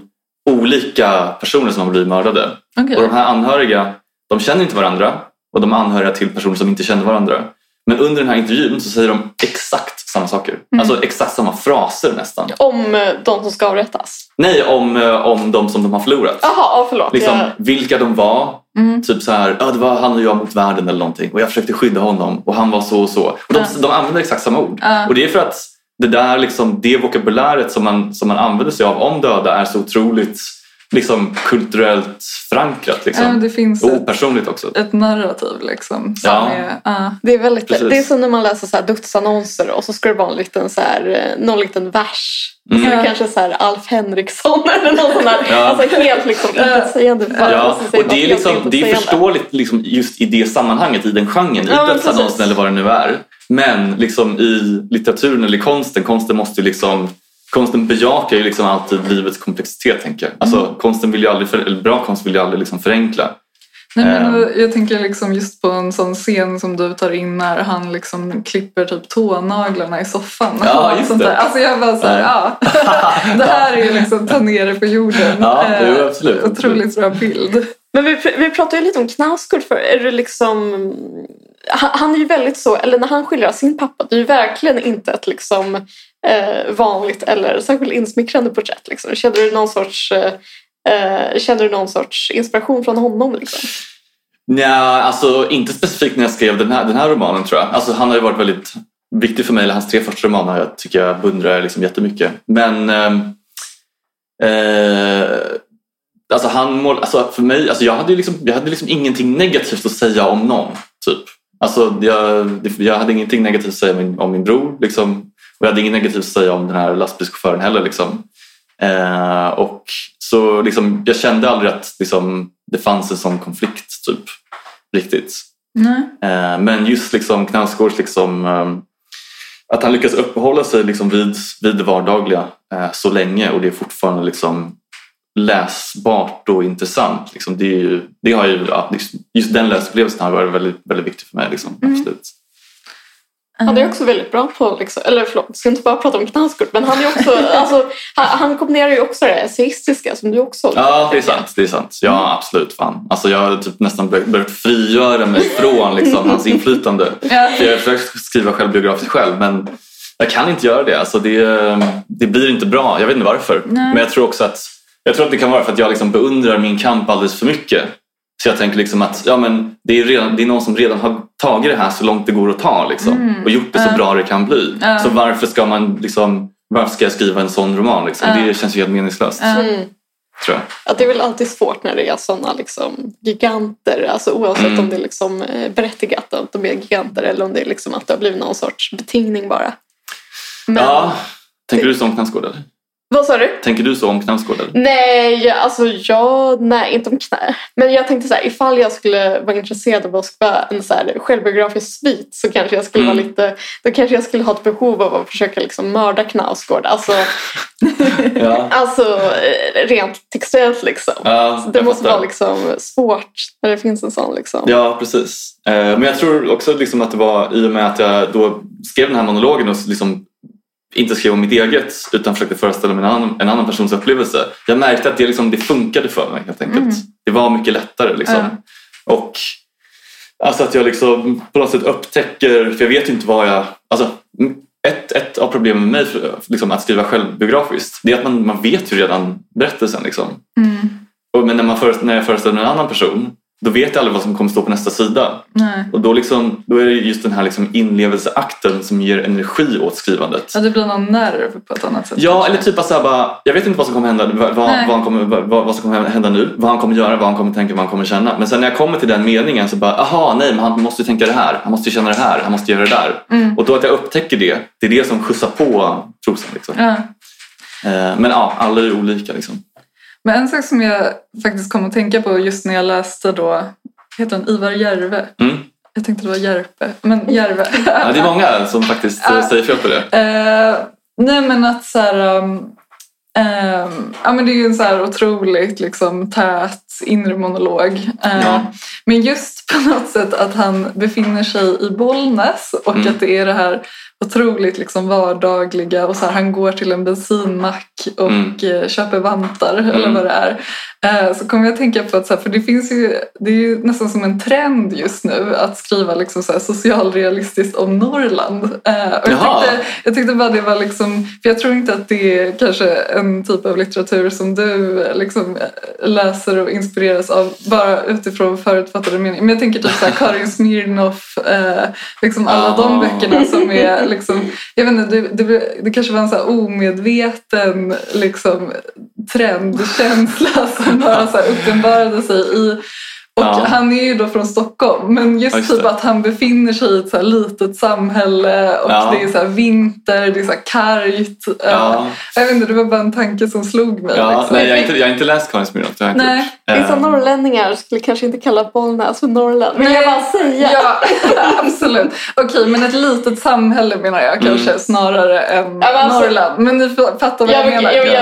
olika personer som har blivit mördade. Okej. Och de här anhöriga, de känner inte varandra och de är anhöriga till personer som inte känner varandra. Men under den här intervjun så säger de exakt samma saker. Mm. Alltså exakt samma fraser nästan. Om eh, de som ska avrättas. Nej, om, eh, om de som de har förlorat. Jaha, ja, förlåt. Liksom, Jag, Vilka de var. Mm. Typ så här, ja, det var han och jag mot världen eller någonting. Och jag försökte skydda honom och han var så och så. Och de, Ja. de använder exakt samma ord. Och det är för att det där liksom, det vokabuläret som man, som man använder sig av om döda är så otroligt liksom, kulturellt förankrat. Liksom. Ja, det finns och ett, opersonligt också. ett narrativ liksom. Som Ja. är, ja. det, är väldigt, Precis. det är som när man läser så här dödsannonser och så ska det vara en liten, så här, eh, någon liten vers. Mm. Så är det Ja. kanske så här Alf Henriksson eller någon sån där. Ja. Alltså helt liksom intetsägande. Ja, och det är, liksom, det är förståeligt liksom just i det sammanhanget, i den genren, Ja, i dödsannonsen eller vad det nu är. Men liksom i litteraturen eller i konsten, konsten måste ju liksom Konsten bejakar ju liksom alltid livets komplexitet tänker jag. Alltså, Mm. konsten vill ju aldrig, för, eller bra konst vill ju aldrig liksom förenkla. Nej, men, Ehm. Jag tänker liksom just på en sån scen som du tar in när han liksom klipper typ tånaglarna i soffan. Ja, just sånt det. där. Alltså jag bara såhär, ja. det här är ju liksom ta ner det på jorden. Ja, jo, absolut. Otroligt bra bild. Men vi, vi pratade ju lite om Knausgård för är det liksom han, han är ju väldigt så, eller när han skildrar sin pappa, det är ju verkligen inte ett liksom eh, vanligt eller särskilt insmickrande porträtt. Liksom. Känner du någon sorts eh, eh, Känner du någon sorts inspiration från honom? Liksom? Nja, alltså inte specifikt när jag skrev den här, den här romanen tror jag. Alltså, han har ju varit väldigt viktig för mig, eller hans tre första romaner jag tycker jag beundrar liksom jättemycket. Men eh, eh, alltså han mål, alltså för mig, alltså jag hade ju liksom, jag hade liksom ingenting negativt att säga om någon. Typ. Alltså jag, jag hade ingenting negativt att säga om min, om min bror. Liksom, och jag hade inget negativt att säga om den här lastbilschauffören heller. Liksom. Eh, och så liksom, jag kände aldrig att liksom, det fanns en sån konflikt typ riktigt. Nej. Eh, men just liksom Knausgårds liksom, eh, att han lyckas uppehålla sig liksom vid, vid det vardagliga eh, så länge och det är fortfarande liksom läsbart och intressant. Liksom, det, är ju, det har ju, ja, liksom, just den läsupplevelsen har varit väldigt, väldigt viktig för mig. Liksom, Mm. absolut. Han är också väldigt bra på, liksom, eller förlåt, jag ska inte bara prata om Knausgård, men han är också, alltså, han, han kombinerar ju också det essayistiska som du också Ja, det är sant. Det är sant. Ja, absolut. Fan. Alltså, jag har typ nästan bör- börjat frigöra mig från liksom, hans inflytande. Ja. För jag har försökt skriva självbiografiskt själv men jag kan inte göra det. Alltså, det, det blir inte bra. Jag vet inte varför. Nej. Men jag tror också att, jag tror att det kan vara för att jag liksom beundrar min kamp alldeles för mycket. Så jag tänker liksom att ja, men det, är redan, det är någon som redan har tagit det här så långt det går att ta liksom, Mm. och gjort det så Ja. bra det kan bli. Ja. Så varför ska, man liksom, varför ska jag skriva en sån roman? Liksom? Ja. Det känns ju helt meningslöst. Mm. Tror jag. Ja, det är väl alltid svårt när det är sådana liksom, giganter, alltså oavsett Mm. om det är liksom, eh, berättigat att de är giganter eller om det är liksom att det har blivit någon sorts betingning bara. Men, Ja. Tänker du så om Knausgård? Vad sa du? Tänker du så om eller? Nej, alltså jag, nej inte om knä. Men jag tänkte så här, ifall jag skulle vara intresserad av att skriva en så här självbiografisk svit så kanske jag skulle Mm. vara lite, då kanske jag skulle ha ett behov av att försöka liksom mörda Knausgård. Alltså, Ja. alltså rent textuellt liksom. Ja, Så det måste fattar. vara liksom svårt när det finns en sån liksom. Ja, precis. Eh, Men jag tror också liksom att det var i och med att jag då skrev den här monologen och liksom inte skrev om mitt eget utan försökte föreställa mig en annan, en annan persons upplevelse. Jag märkte att det, liksom, det funkade för mig helt enkelt. Mm. Det var mycket lättare. Liksom. Och alltså att jag liksom på något sätt upptäcker, för jag vet ju inte vad jag... Alltså, ett, ett av problemen med mig för, liksom, att skriva självbiografiskt det är att man, man vet ju redan berättelsen. Liksom. Mm. Och, men när, man föreställer, när jag föreställer mig en annan person då vet jag aldrig vad som kommer stå på nästa sida. Nej. Och då, liksom, då är det just den här liksom inlevelseakten som ger energi åt skrivandet. Ja, det blir någon nerv på ett annat sätt. Ja, kanske. eller typ att så här bara, jag vet inte vad som kommer hända, vad, vad, vad, kommer, vad, vad som kommer hända nu, vad han kommer göra, vad han kommer tänka, vad han kommer känna. Men sen när jag kommer till den meningen så bara, aha, nej, men han måste ju tänka det här, han måste ju känna det här, han måste göra det där. Mm. Och då att jag upptäcker det, det är det som skjutsar på prosan. Liksom. Ja. Eh, Men ja, alla är olika. Liksom. Men en sak som jag faktiskt kom att tänka på just när jag läste då, heter han Ivar Järve? Mm. Jag tänkte det var Järpe, men Järve. Ja, det är många som faktiskt säger fel på det. Eh, nej men att så här, um, ehm, ja, men det är ju en så här otroligt liksom, tät inre monolog. Eh, Ja. Men just på något sätt att han befinner sig i Bollnäs och Mm. att det är det här otroligt liksom vardagliga och så här, han går till en bensinmack och Mm. eh, köper vantar eller Mm. vad det är. Eh, så kommer jag att tänka på att så här, för det finns ju, det är ju nästan som en trend just nu att skriva liksom så här socialrealistiskt om Norrland. Eh, och jag, tyckte, jag tyckte bara det var liksom, för jag tror inte att det är kanske en typ av litteratur som du eh, liksom eh, läser och inspireras av bara utifrån förutfattade meningar. Men jag tänker typ så här Karin Smirnoff, eh, liksom alla de Ah. böckerna som är liksom, jag vet inte, det, det, det kanske var en så omedveten liksom trendkänsla som bara så uppenbarade sig i och Ja. han är ju då från Stockholm men just, just typ det. att han befinner sig i ett så här litet samhälle och Ja. det är så här vinter, det är så här kargt. Eh, Ja. Jag vet inte, det var bara en tanke som slog mig. Ja, liksom. nej, jag, har inte, jag har inte läst Karin Smirnoff. det har jag inte Nej. gjort. Vissa Eh, norrlänningar skulle kanske inte kalla Bollnäs för Norrland. Vill Nej. jag bara säga. Ja, absolut. Okej, men ett litet samhälle menar jag kanske Mm. snarare än men alltså- Norrland. Men ni fattar vad jag, Jag, menar. jag, jag,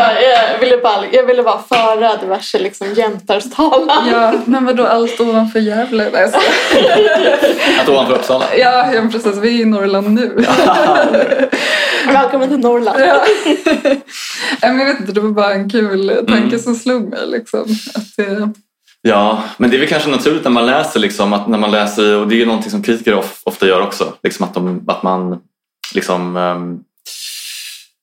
jag, ville bara, jag ville bara föra diverse liksom, jämtarstalan. Ja, men vadå allt ovanför Gävle? Nej. Att ovanför Uppsala. ja, ja, precis. Vi är i Norrland nu. Välkommen till Norrland. Ja. Men jag vet inte, det var bara en kul tanke Mm. som slog mig. Liksom. Att det, Ja, men det är väl kanske naturligt när man läser, liksom, att när man läser och det är ju någonting som kritiker of, ofta gör också, liksom att, de, att man liksom ehm,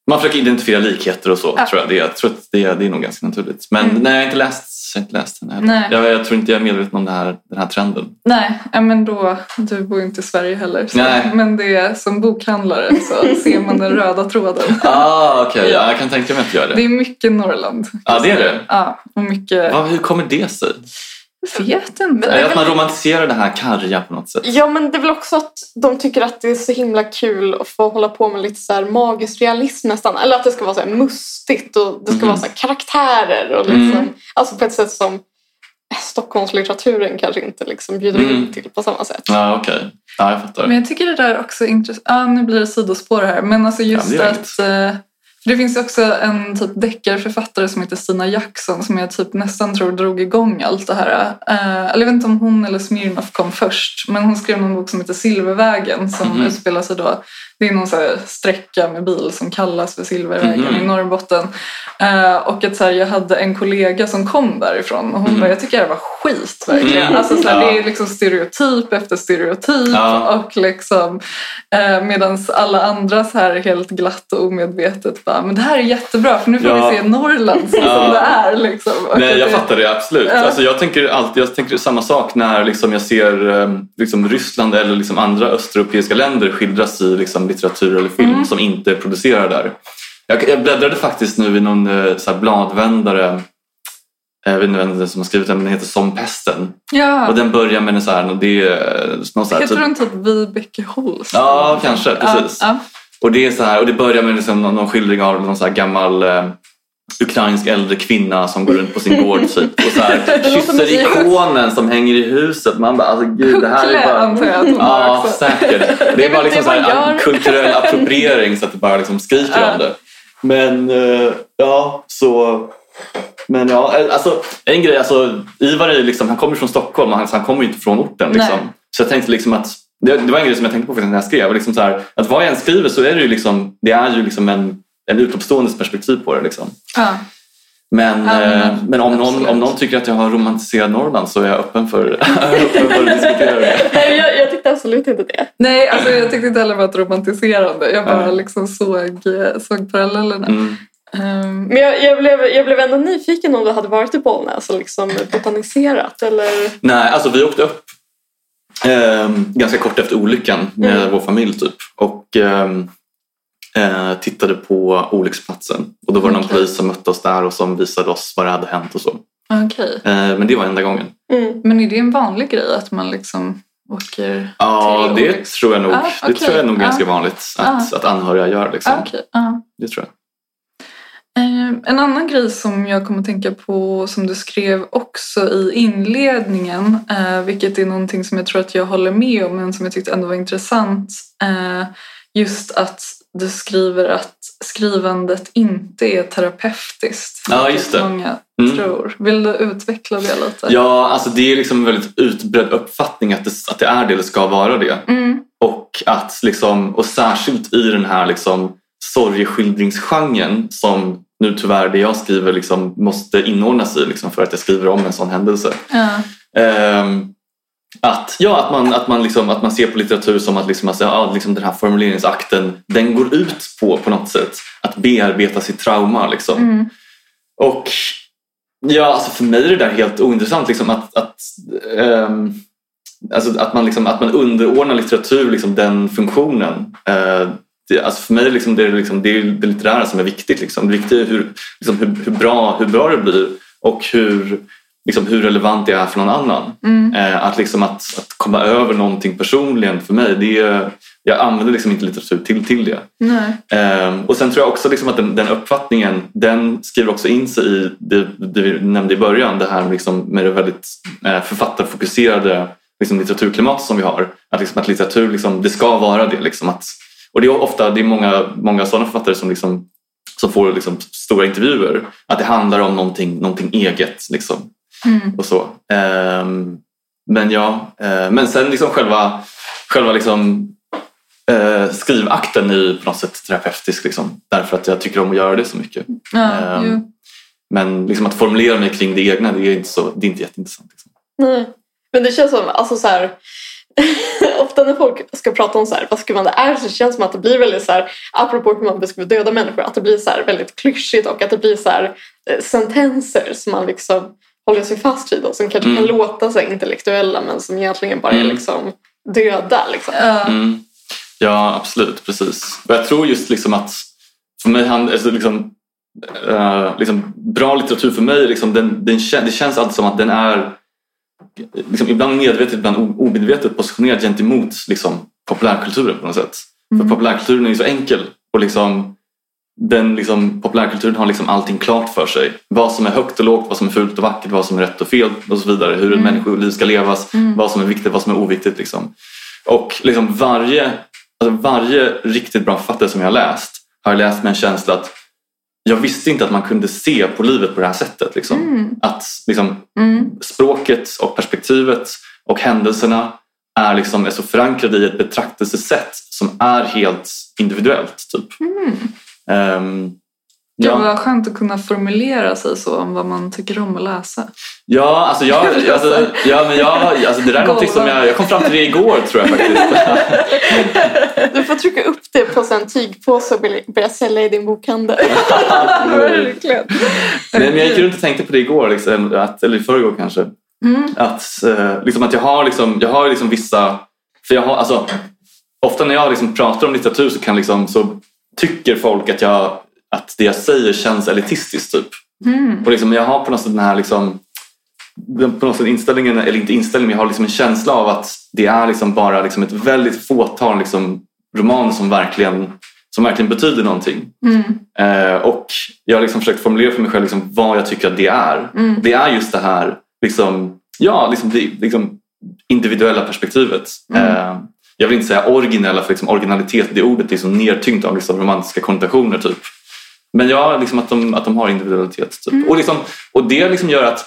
man försöker identifiera likheter och så, Ja. tror jag. Det, jag tror att det, det är nog ganska naturligt. Men Mm. nej, jag inte läst, har inte läst den heller. Nej. Jag, jag tror inte jag är medveten om det här, den här trenden. nej, men då, du bor ju inte i Sverige heller. Så, Nej. Men det är, som bokhandlare så ser man den röda tråden. Ah, okej. Ja, jag kan tänka mig att göra Det det. är mycket Norrland. Ja, det är det? Ja, och mycket... Va, hur kommer det sig? Vet inte. Det att man romantiserar det här karga på något sätt? Ja men det är väl också att de tycker att det är så himla kul att få hålla på med lite så här magisk realism nästan. Eller att det ska vara så här mustigt och det ska Mhm. vara så här karaktärer. Och liksom, Mm. Alltså på ett sätt som Stockholmslitteraturen kanske inte liksom bjuder Mm. in till på samma sätt. Ja, okej. Ja, jag fattar. Men jag tycker det där också är intressant. Ja, nu blir det sidospår här. Men alltså just Ja, att... det finns också en typ deckarförfattare som heter Stina Jackson som jag typ nästan tror drog igång allt det här. Eh, eller jag vet inte om hon eller Smirnoff kom först. Men hon skrev någon bok som heter Silvervägen som Mhm. utspelar sig då. Det är någon så sträcka med bil som kallas för Silvervägen Mhm. i Norrbotten. Eh, och att så här, jag hade en kollega som kom därifrån och hon Mhm. bara, jag tycker det var skit verkligen. Mm. Alltså, så här, Ja. Det är liksom stereotyp efter stereotyp Ja. och liksom eh, medan alla andra så här helt glatt och omedvetet bara, men det här är jättebra för nu får Ja. vi se Norrland så som det är. Liksom. Nej, jag det- fattar det absolut. Ja. Alltså, jag tänker alltid jag tänker samma sak när liksom, jag ser eh, liksom, Ryssland eller liksom, andra östeuropeiska länder skildras i liksom, litteratur eller film Mm. som inte är producerad där. Jag, jag bläddrade faktiskt nu i någon eh, så här, bladvändare jag vet inte vem som har skrivit den, men den heter Som pesten. Ja. Och den börjar med en så här, det är någon så här, Heter typ, den typ Vibeke Holst? Ja, kanske, precis. Ja, och det är så här, och det börjar med liksom någon, någon skildring av någon så här gammal eh, ukrainsk äldre kvinna som går runt på sin gård typ, och så här, kysser ikonen som hänger i huset. Man bara, alltså gud, det här är bara... antar jag att hon Ja, också. säkert. Det är bara liksom så här, kulturell appropriering så att det bara liksom skriker Ja. om det. Men eh, ja, så... Men ja, eh, alltså en grej, alltså Ivar är liksom, han kommer från Stockholm, han, han kommer ju inte från orten. Liksom. Så jag tänkte liksom att, det, det var en grej som jag tänkte på när jag skrev, liksom så här, att vad jag än skriver så är det ju liksom, det är ju liksom en, en utomståendes perspektiv på det. Liksom. Ja. Men, Ja, men eh, men om, någon, om någon tycker att jag har romantiserat Norrland så är jag öppen för, öppen för att diskutera det. Nej, jag, jag tyckte absolut inte det. Nej, alltså jag tyckte inte heller det var ett romantiserande. Jag bara Nej. liksom såg, såg parallellerna. Mm. Ehm, Men jag, jag, blev, jag blev ändå nyfiken om du hade varit i Bollnäs och liksom botaniserat eller... Nej, alltså vi åkte upp ehm, ganska kort efter olyckan med Mm. vår familj typ och ehm, eh, tittade på olycksplatsen. Och då var det någon Okej. polis som mötte oss där och som visade oss vad det hade hänt och så. Okej. Eh, men det var enda gången. Mm. Men är det en vanlig grej att man liksom åker Ja, till det olycks- tror jag nog. Ah, Det okej. tror jag är nog Ah. ganska vanligt att, att anhöriga gör. Liksom. Ah. Ja. Det tror jag. Eh, En annan grej som jag kommer att tänka på som du skrev också i inledningen, eh, vilket är någonting som jag tror att jag håller med om men som jag tyckte ändå var intressant. eh, Just att du skriver att skrivandet inte är terapeutiskt. Ja, just det. många Mm. tror. Vill du utveckla det lite? Ja, alltså det är liksom en väldigt utbredd uppfattning att det, att det är det, det ska vara det. Mm. Och, att liksom, och särskilt i den här liksom sorgeskildringsgenren som nu tyvärr det jag skriver liksom måste inordnas i liksom för att jag skriver om en sån händelse. Ja. Ehm, att, ja, att, man, att, man liksom, att man ser på litteratur som att liksom, alltså, ja, liksom den här formuleringsakten den går ut på på något sätt att bearbeta sitt trauma. Liksom. Mm. Och ja, alltså för mig är det där helt ointressant. Liksom, att, att, ehm, alltså att, man liksom, att man underordnar litteratur liksom, den funktionen. Eh, det, alltså för mig är liksom, det, är liksom, det är det litterära som är viktigt. Liksom. Det viktiga är hur, liksom, hur, hur, bra, hur bra det blir och hur, liksom, hur relevant det är för någon annan. Mm. Eh, att, liksom, att, att komma över någonting personligen för mig, det är, jag använder liksom inte litteratur till, till det. Nej. Ehm, och sen tror jag också liksom att den, den uppfattningen den skriver också in sig i det, det vi nämnde i början, det här liksom, med det väldigt eh, författarfokuserade liksom, litteraturklimat som vi har. Att, liksom, att litteratur, liksom, det ska vara det. Liksom, att, och det är ofta det är många, många sådana författare som, liksom, som får liksom, stora intervjuer. Att det handlar om någonting, någonting eget. Liksom, Mm. och så. Ehm, men ja, eh, men sen liksom själva, själva liksom, eh, skrivakten är ju på något sätt terapeutisk. Liksom, därför att jag tycker om att göra det så mycket. Ja, Ehm. Men liksom att formulera mig kring det egna, det är inte, så, det är inte jätteintressant. Liksom. Nej. Men det känns som, alltså så här, ofta när folk ska prata om så här, vad skrivande är så känns det som att det blir väldigt så här, apropå hur man beskriver döda människor, att det blir så här väldigt klyschigt och att det blir så här eh, sentenser som man liksom håller sig fast vid och som kanske Mm. kan låta så intellektuella men som egentligen bara är Mm. liksom döda. Liksom. Ja. Mm. Ja, absolut. Precis. Och jag tror just liksom att för mig alltså liksom, eh, liksom, bra litteratur för mig, liksom, den, den, det känns alltid som att den är liksom, ibland medvetet, ibland omedvetet positionerad gentemot liksom, populärkulturen på något sätt. Mm. För populärkulturen är ju så enkel och liksom, den liksom, populärkulturen har liksom allting klart för sig. Vad som är högt och lågt, vad som är fult och vackert, vad som är rätt och fel och så vidare. Hur ett människoliv ska levas, vad som är viktigt, vad som är oviktigt. Liksom. Och liksom varje, alltså varje riktigt bra författare som jag har läst har jag läst med en känsla att jag visste inte att man kunde se på livet på det här sättet. Liksom. Att liksom, språket och perspektivet och händelserna är, liksom, är så förankrade i ett betraktelsesätt som är helt individuellt. Typ. Det ja. var skönt att kunna formulera sig så om vad man tycker om att läsa. Ja, alltså jag, alltså, ja, men jag, alltså det där är någonting som jag, jag kom fram till det igår tror jag faktiskt. Du får trycka upp det på en tygpåse och börja sälja i din bokhandel. Verkligen. Nej, men jag gick runt och tänkte på det igår, liksom, att, eller i förrgår kanske. Att, eh, liksom, att jag har, liksom, jag har liksom vissa... För jag har, alltså, ofta när jag liksom pratar om litteratur så, kan liksom, så tycker folk att, jag, att det jag säger känns elitistiskt. Typ. Och liksom, jag har på något sätt den här liksom, på något sätt inställningen, eller inte inställningen, men jag har liksom en känsla av att det är liksom bara liksom ett väldigt fåtal liksom romaner som verkligen, som verkligen betyder någonting. Eh, och jag har liksom försökt formulera för mig själv liksom vad jag tycker att det är. Det är just det här liksom, ja, liksom det, liksom individuella perspektivet. Eh, jag vill inte säga originella för liksom originalitet, det ordet är liksom nedtyngt av liksom romantiska konnotationer. Typ. Men ja, liksom att, de, att de har individualitet. Typ. Och, liksom, och det liksom gör att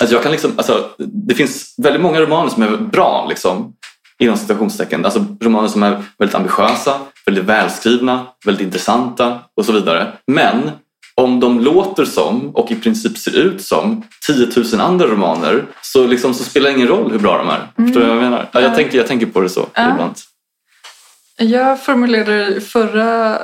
alltså jag kan liksom, alltså, det finns väldigt många romaner som är bra. Liksom, inom citationstecken. Alltså romaner som är väldigt ambitiösa, väldigt välskrivna, väldigt intressanta och så vidare. Men om de låter som och i princip ser ut som 10 000 andra romaner så, liksom, så spelar det ingen roll hur bra de är. Förstår du vad jag menar? Ja, jag, tänker, jag tänker på det så Ja. ibland. Jag formulerade i förra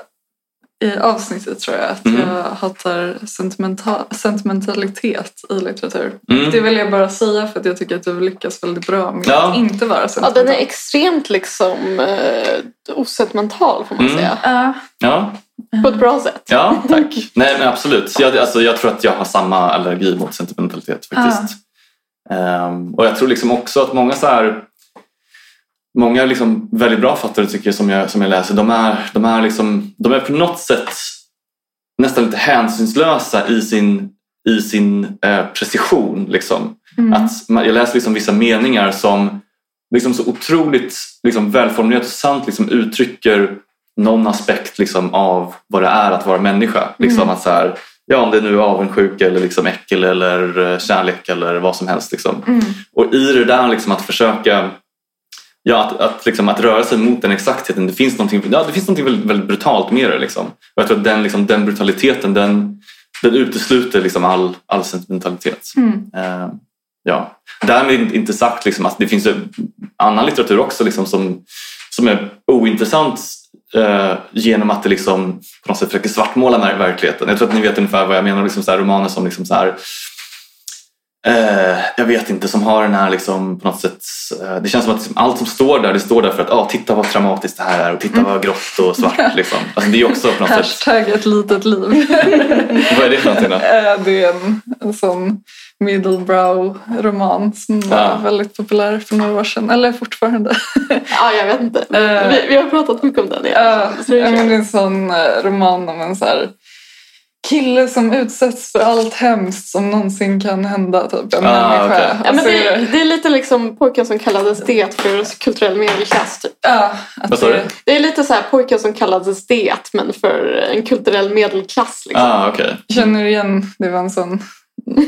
i avsnittet tror jag att Mm. jag hatar sentimental, sentimentalitet i litteratur. Mm. Det vill jag bara säga för att jag tycker att du lyckas väldigt bra med Ja. att inte vara Ja, sentimental. den är extremt liksom eh, osentimental får man Mm. säga. Ja. Ja, På ett bra sätt. ja tack. Nej men absolut. Jag, alltså, jag tror att jag har samma allergi mot sentimentalitet faktiskt. Ehm, och jag tror liksom också att många så här Många liksom väldigt bra författare tycker jag som jag, som jag läser, de är, de, är liksom, de är på något sätt nästan lite hänsynslösa i sin, i sin eh, precision. Liksom. Att man, jag läser liksom vissa meningar som liksom så otroligt liksom välformulerat och sant liksom uttrycker någon aspekt liksom av vad det är att vara människa. Liksom att så här, ja, om det nu är avundsjuka eller liksom äckel eller eh, kärlek eller vad som helst. Liksom. Och i det där liksom att försöka Ja, att, att, liksom, att röra sig mot den exaktheten. Det finns någonting, ja, det finns någonting väldigt, väldigt brutalt med det. Liksom. Och jag tror att den, liksom, den brutaliteten den, den utesluter liksom all, all sentimentalitet. Eh, ja. Därmed inte sagt liksom, att det finns annan litteratur också liksom, som, som är ointressant eh, genom att det liksom, på något sätt försöker svartmåla ver- verkligheten. Jag tror att ni vet ungefär vad jag menar. Liksom, så här, romaner som liksom, så här, Eh, jag vet inte, som har den här liksom, på något sätt... Eh, det känns som att liksom, allt som står där, det står där för att ah, titta vad traumatiskt det här är och titta vad grått och svart. Liksom. Alltså, det är också på något sätt... Hashtag ett litet liv. Vad är det för någonting då? Eh, det är en, en sån middlebrow-roman som var Ja. väldigt populär för några år sedan. Eller fortfarande. Ja, jag vet inte. Eh. Vi, vi har pratat mycket om den. Ja, Ja. Så det ja, är men det är en sån eh, roman om en så här kille som utsätts för allt hemskt som någonsin kan hända. Typ, en Ah, människa. okej. Ja, Och men det, är det är lite liksom pojken som kallades det för kulturell medelklass. Typ. ja, att det-? Det är lite så här pojken som kallades det men för en kulturell medelklass. Liksom. Ah, okej. Känner du igen, det var en sån...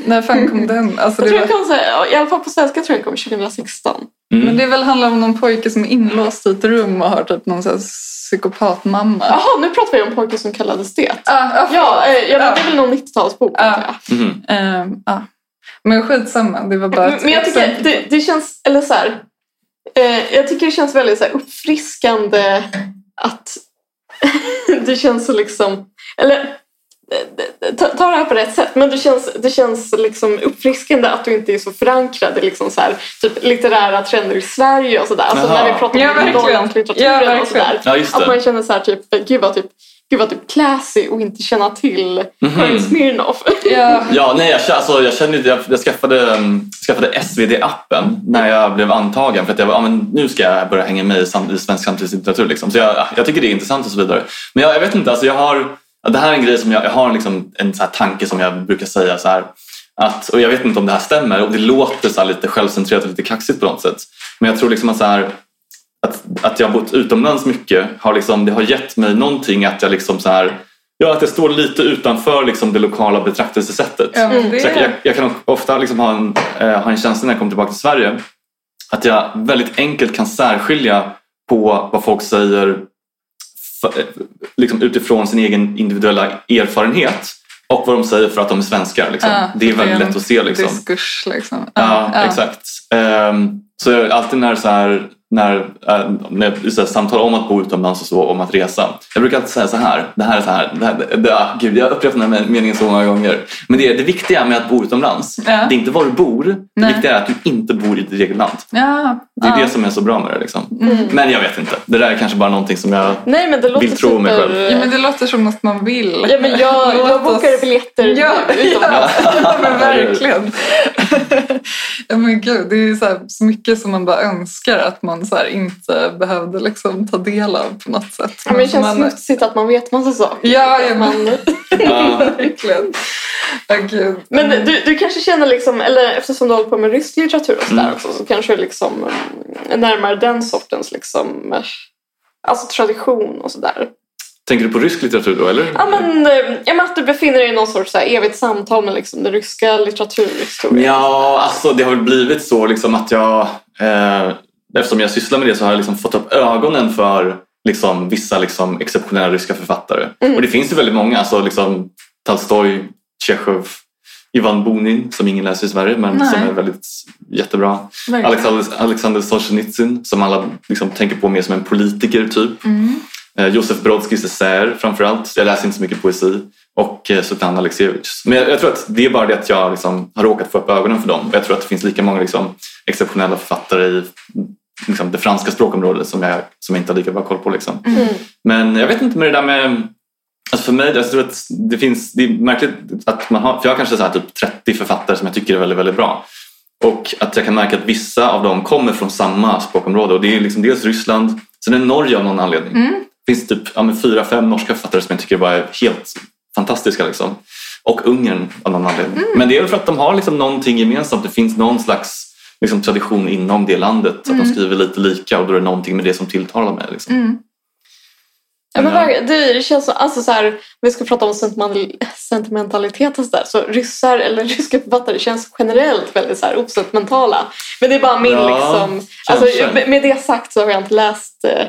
När fan kom den? Alltså, Jag det tror var, den kom, så här, I alla fall på svenska tror jag den kom 2016. Mm. men det väl handlar om någon pojke som är inlåst i ett rum och har typ någon sån här psykopatmamma. Jaha, nu pratar vi om pojken som kallades det. Ah, ah, Ja, eh, ja, men Ja. det är väl någon 90-talsbok. Ja. antar jag. Mhm. Ehm, ja. Men skitsamma, det var bara ett Men jag tycker det, det känns, eller så här, eh, jag tycker det känns väldigt så här, uppfriskande att det känns så liksom, eller ta, ta det här på rätt sätt, men det känns, det känns liksom uppfriskande att du inte är så förankrad i liksom så här, typ litterära trender i Sverige och sådär. Alltså när vi pratar Ja, om. Norrlandslitteraturen Ja, och sådär. Ja, Att man känner så här typ, gud vad typ Gud vad typ classy och inte känna till Mhm. Karin Smirnoff. Ja, Ja, nej, jag, alltså, jag kände jag, jag skaffade, um, skaffade SvD-appen när jag blev antagen för att jag var, ja, men nu ska jag börja hänga med i, sam, i svensk samtidslitteratur. Liksom. Så jag, jag tycker det är intressant och så vidare. Men jag, jag vet inte, alltså, jag har det här är en grej som jag, jag har liksom en så tanke som jag brukar säga så här. Att, och jag vet inte om det här stämmer och det låter så lite självcentrerat och lite kaxigt på något sätt. Men jag tror liksom att, så här, att, att jag har bott utomlands mycket har, liksom, det har gett mig någonting att jag liksom så här, Ja, att jag står lite utanför liksom det lokala betraktelsesättet. Det Så jag, jag, jag kan ofta liksom ha, en, eh, ha en känsla när jag kommer tillbaka till Sverige att jag väldigt enkelt kan särskilja på vad folk säger eh, liksom utifrån sin egen individuella erfarenhet och vad de säger för att de är svenskar. Liksom. Ja, det är väldigt en lätt att se. Liksom. Diskurs liksom. Ja, exakt. Ehm, så alltid när, så här, när, äh, när jag så här, samtalar om att bo utomlands och så, om att resa. Jag brukar alltid säga så här. Det här är så här. Det här, det, det, ah, gud, jag har upprepat den här meningen så många gånger. Men det, är det viktiga med att bo utomlands, Ja. det är inte var du bor. Det Nej. viktiga är att du inte bor i ditt eget land. Ja, Det är ja. det som är så bra med det. Liksom. Mm. Men jag vet inte. Det där är kanske bara någonting som jag... Nej men det låter Vill tro mig super... själv. Ja, men det låter som något man vill. Ja, men jag, jag oss- bokar biljetter Ja, utomlands. ja, ja men verkligen. ja, men gud, det är så, här, så mycket som man bara önskar att man så här, inte behövde liksom, ta del av på något sätt. Ja, men det känns man, smutsigt att man vet massa saker. Ja, ja, Man, Ja. verkligen. Gud. men du, du kanske känner, liksom, eller eftersom du håller på med rysk litteratur och sådär Mm. också, så kanske du liksom mm, närmare den sortens liksom, eh, alltså tradition och sådär. Tänker du på rysk litteratur då eller? Ja men, eh, ja, men att du befinner dig i någon sorts så här, evigt samtal med liksom, den ryska litteraturhistorien. Ja, alltså det har väl blivit så liksom att jag... Eh, eftersom jag sysslar med det så har jag liksom fått upp ögonen för liksom, vissa liksom, exceptionella ryska författare. Mm. Och det finns ju väldigt många. Alltså, liksom, Tolstoj, Tjechov, Ivan Bunin som ingen läser i Sverige men Nej. som är väldigt jättebra. Verkligen. Alexander, Alexander Solzhenitsyn som alla liksom, tänker på mer som en politiker typ. Mm. Eh, Josef Brodskys essäer framförallt. Jag läser inte så mycket poesi. Och eh, Alexievich. Men jag, jag tror att det är bara det att jag liksom, har råkat få upp ögonen för dem. Jag tror att det finns lika många liksom, exceptionella författare i liksom, det franska språkområdet som jag, som jag inte har lika bra koll på. Liksom. Mm. Men jag vet inte med det där med... Alltså för mig, jag tror att det finns... Det är märkligt att man har... För jag har kanske så här typ 30 författare som jag tycker är väldigt, väldigt bra. Och att jag kan märka att vissa av dem kommer från samma språkområde. Och det är liksom dels Ryssland, sen är det Norge av någon anledning. Mm. Det finns typ ja, fyra, fem norska författare som jag tycker bara är helt fantastiska. Liksom. Och Ungern av någon anledning. Men det är väl för att de har liksom någonting gemensamt. Det finns någon slags liksom, tradition inom det landet. Att de skriver lite lika och då är det någonting med det som tilltalar mig. Liksom. Mm. Ja, men Ja. verkligen, det känns så, alltså så här, vi ska prata om sentimental, sentimentalitet och sådär, så ryssar eller ryska författare känns generellt väldigt så här osentimentala. Men det är bara min Ja, liksom, alltså, med det sagt så har jag inte läst eh,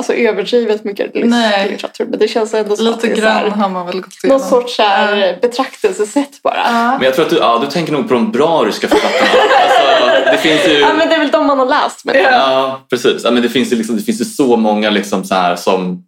alltså, överdrivet mycket litteratur. Men det känns ändå som att Lite här, grann har man väl gått igenom. någon sorts så här, betraktelsesätt bara. Ja. Men jag tror att du, ja, du tänker nog på de bra ryska författarna. alltså, det finns ju... Ja, men det är väl de man har läst. Men, Ja, precis. Ja, men det, finns ju liksom, det finns ju så många liksom så här som...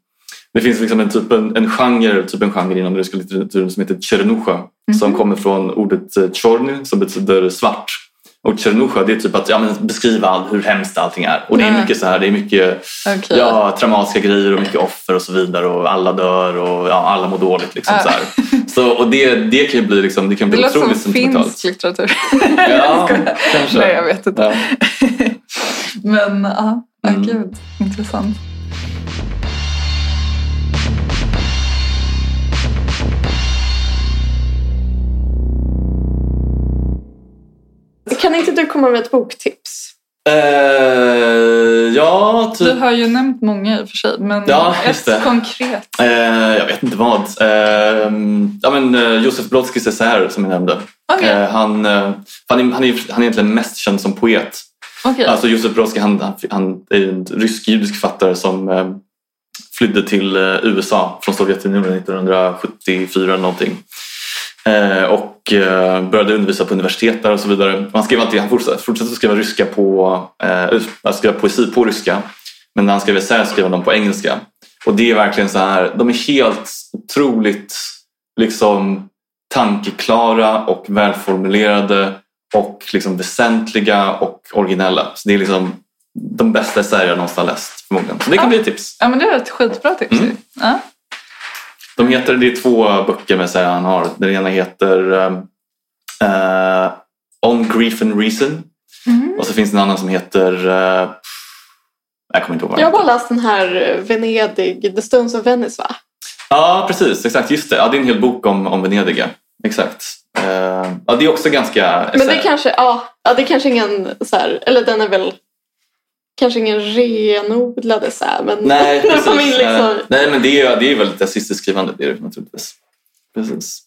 Det finns liksom en, typ, en, en, genre, typ en genre inom den ryska litteraturen som heter Chernusha som kommer från ordet eh, chorny som betyder svart. Och Chernusha det är typ att ja, men beskriva hur hemskt allting är. Och det är Mm. mycket så här, det är mycket Okej. ja, traumatiska grejer och mycket offer och så vidare och alla dör och ja, alla mår dåligt. Liksom, Ja. så här. Så, och det, det kan ju bli, liksom, det kan Det bli låter som otroligt sentimentalt. finsk litteratur. Ja, kanske. Nej, jag vet inte. Ja. Men ja, ja Mm. gud, intressant. Kan inte du komma med ett boktips? Eh, ja, typ. Du har ju nämnt många i och för sig, men Ja, ett det. konkret. Eh, jag vet inte vad. Eh, ja, men, eh, Josef Brodskys essäer som jag nämnde. Eh, han, han, är, han, är, han är egentligen mest känd som poet. okej. Alltså Josef Brodsky han, han, han är en rysk-judisk författare som flydde till USA från Sovjetunionen 1974 eller någonting. Eh, och eh, började undervisa på universitet där och så vidare. Han, skrev alltid, han fortsatte, fortsatte att skriva, ryska på, eh, skriva poesi på ryska. Men när han skrev essäer skrev han dem på engelska. Och det är verkligen så här, de är helt otroligt liksom, tankeklara och välformulerade och liksom väsentliga och originella. Så det är liksom de bästa essäer jag någonsin har läst förmodligen. Så det kan Ja. bli ett tips. Ja, men det är ett skitbra tips. Mm. Ja. De heter, det är två böcker med essäer han har. Den ena heter eh, On Grief and Reason Mm. och så finns det en annan som heter uh, jag kommer inte ihåg Jag har bara läst den här eh, Venedig, The Stones of Venice va? Ja, precis. Exakt, just det. Ja, det är en hel bok om, om Venedig. ja. Exakt. Eh, ja, det är också ganska... Men det kanske, ja, ja, det är kanske ingen så här, eller den är väl kanske ingen renodlad essä men Nej, precis. liksom, Nej, men det är, det är väldigt essayistiskt skrivande, det är det naturligtvis. Precis.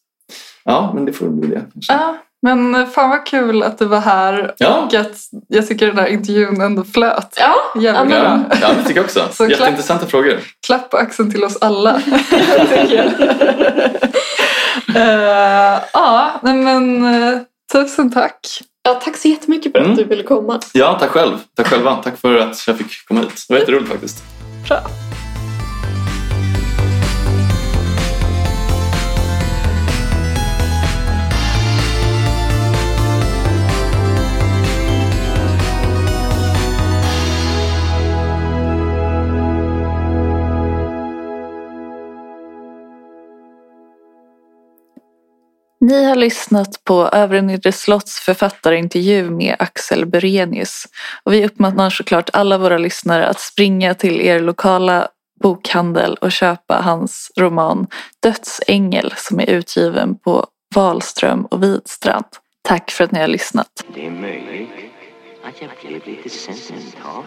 Ja, men det får bli det kanske. Ja, men fan vad kul att du var här Ja, och att jag tycker den här intervjun ändå flöt. ja, Jävligt Ja, bra. ja, ja, det tycker jag också. Så klapp. Jätteintressanta frågor. Klapp på axeln till oss alla. Eh, ja, men eh, tusen tack. Ja, tack så jättemycket för att Mm. du ville komma. Ja, tack själv. Tack själva. Tack för att jag fick komma hit. Det var jätteroligt faktiskt. Bra. Ni har lyssnat på Övre Nedre Slotts författarintervju med Axel Berenius. Och vi uppmanar såklart alla våra lyssnare att springa till er lokala bokhandel och köpa hans roman Dödsängel som är utgiven på Wahlström och Widstrand. Tack för att ni har lyssnat. Det är möjligt att jag blev lite sentimental.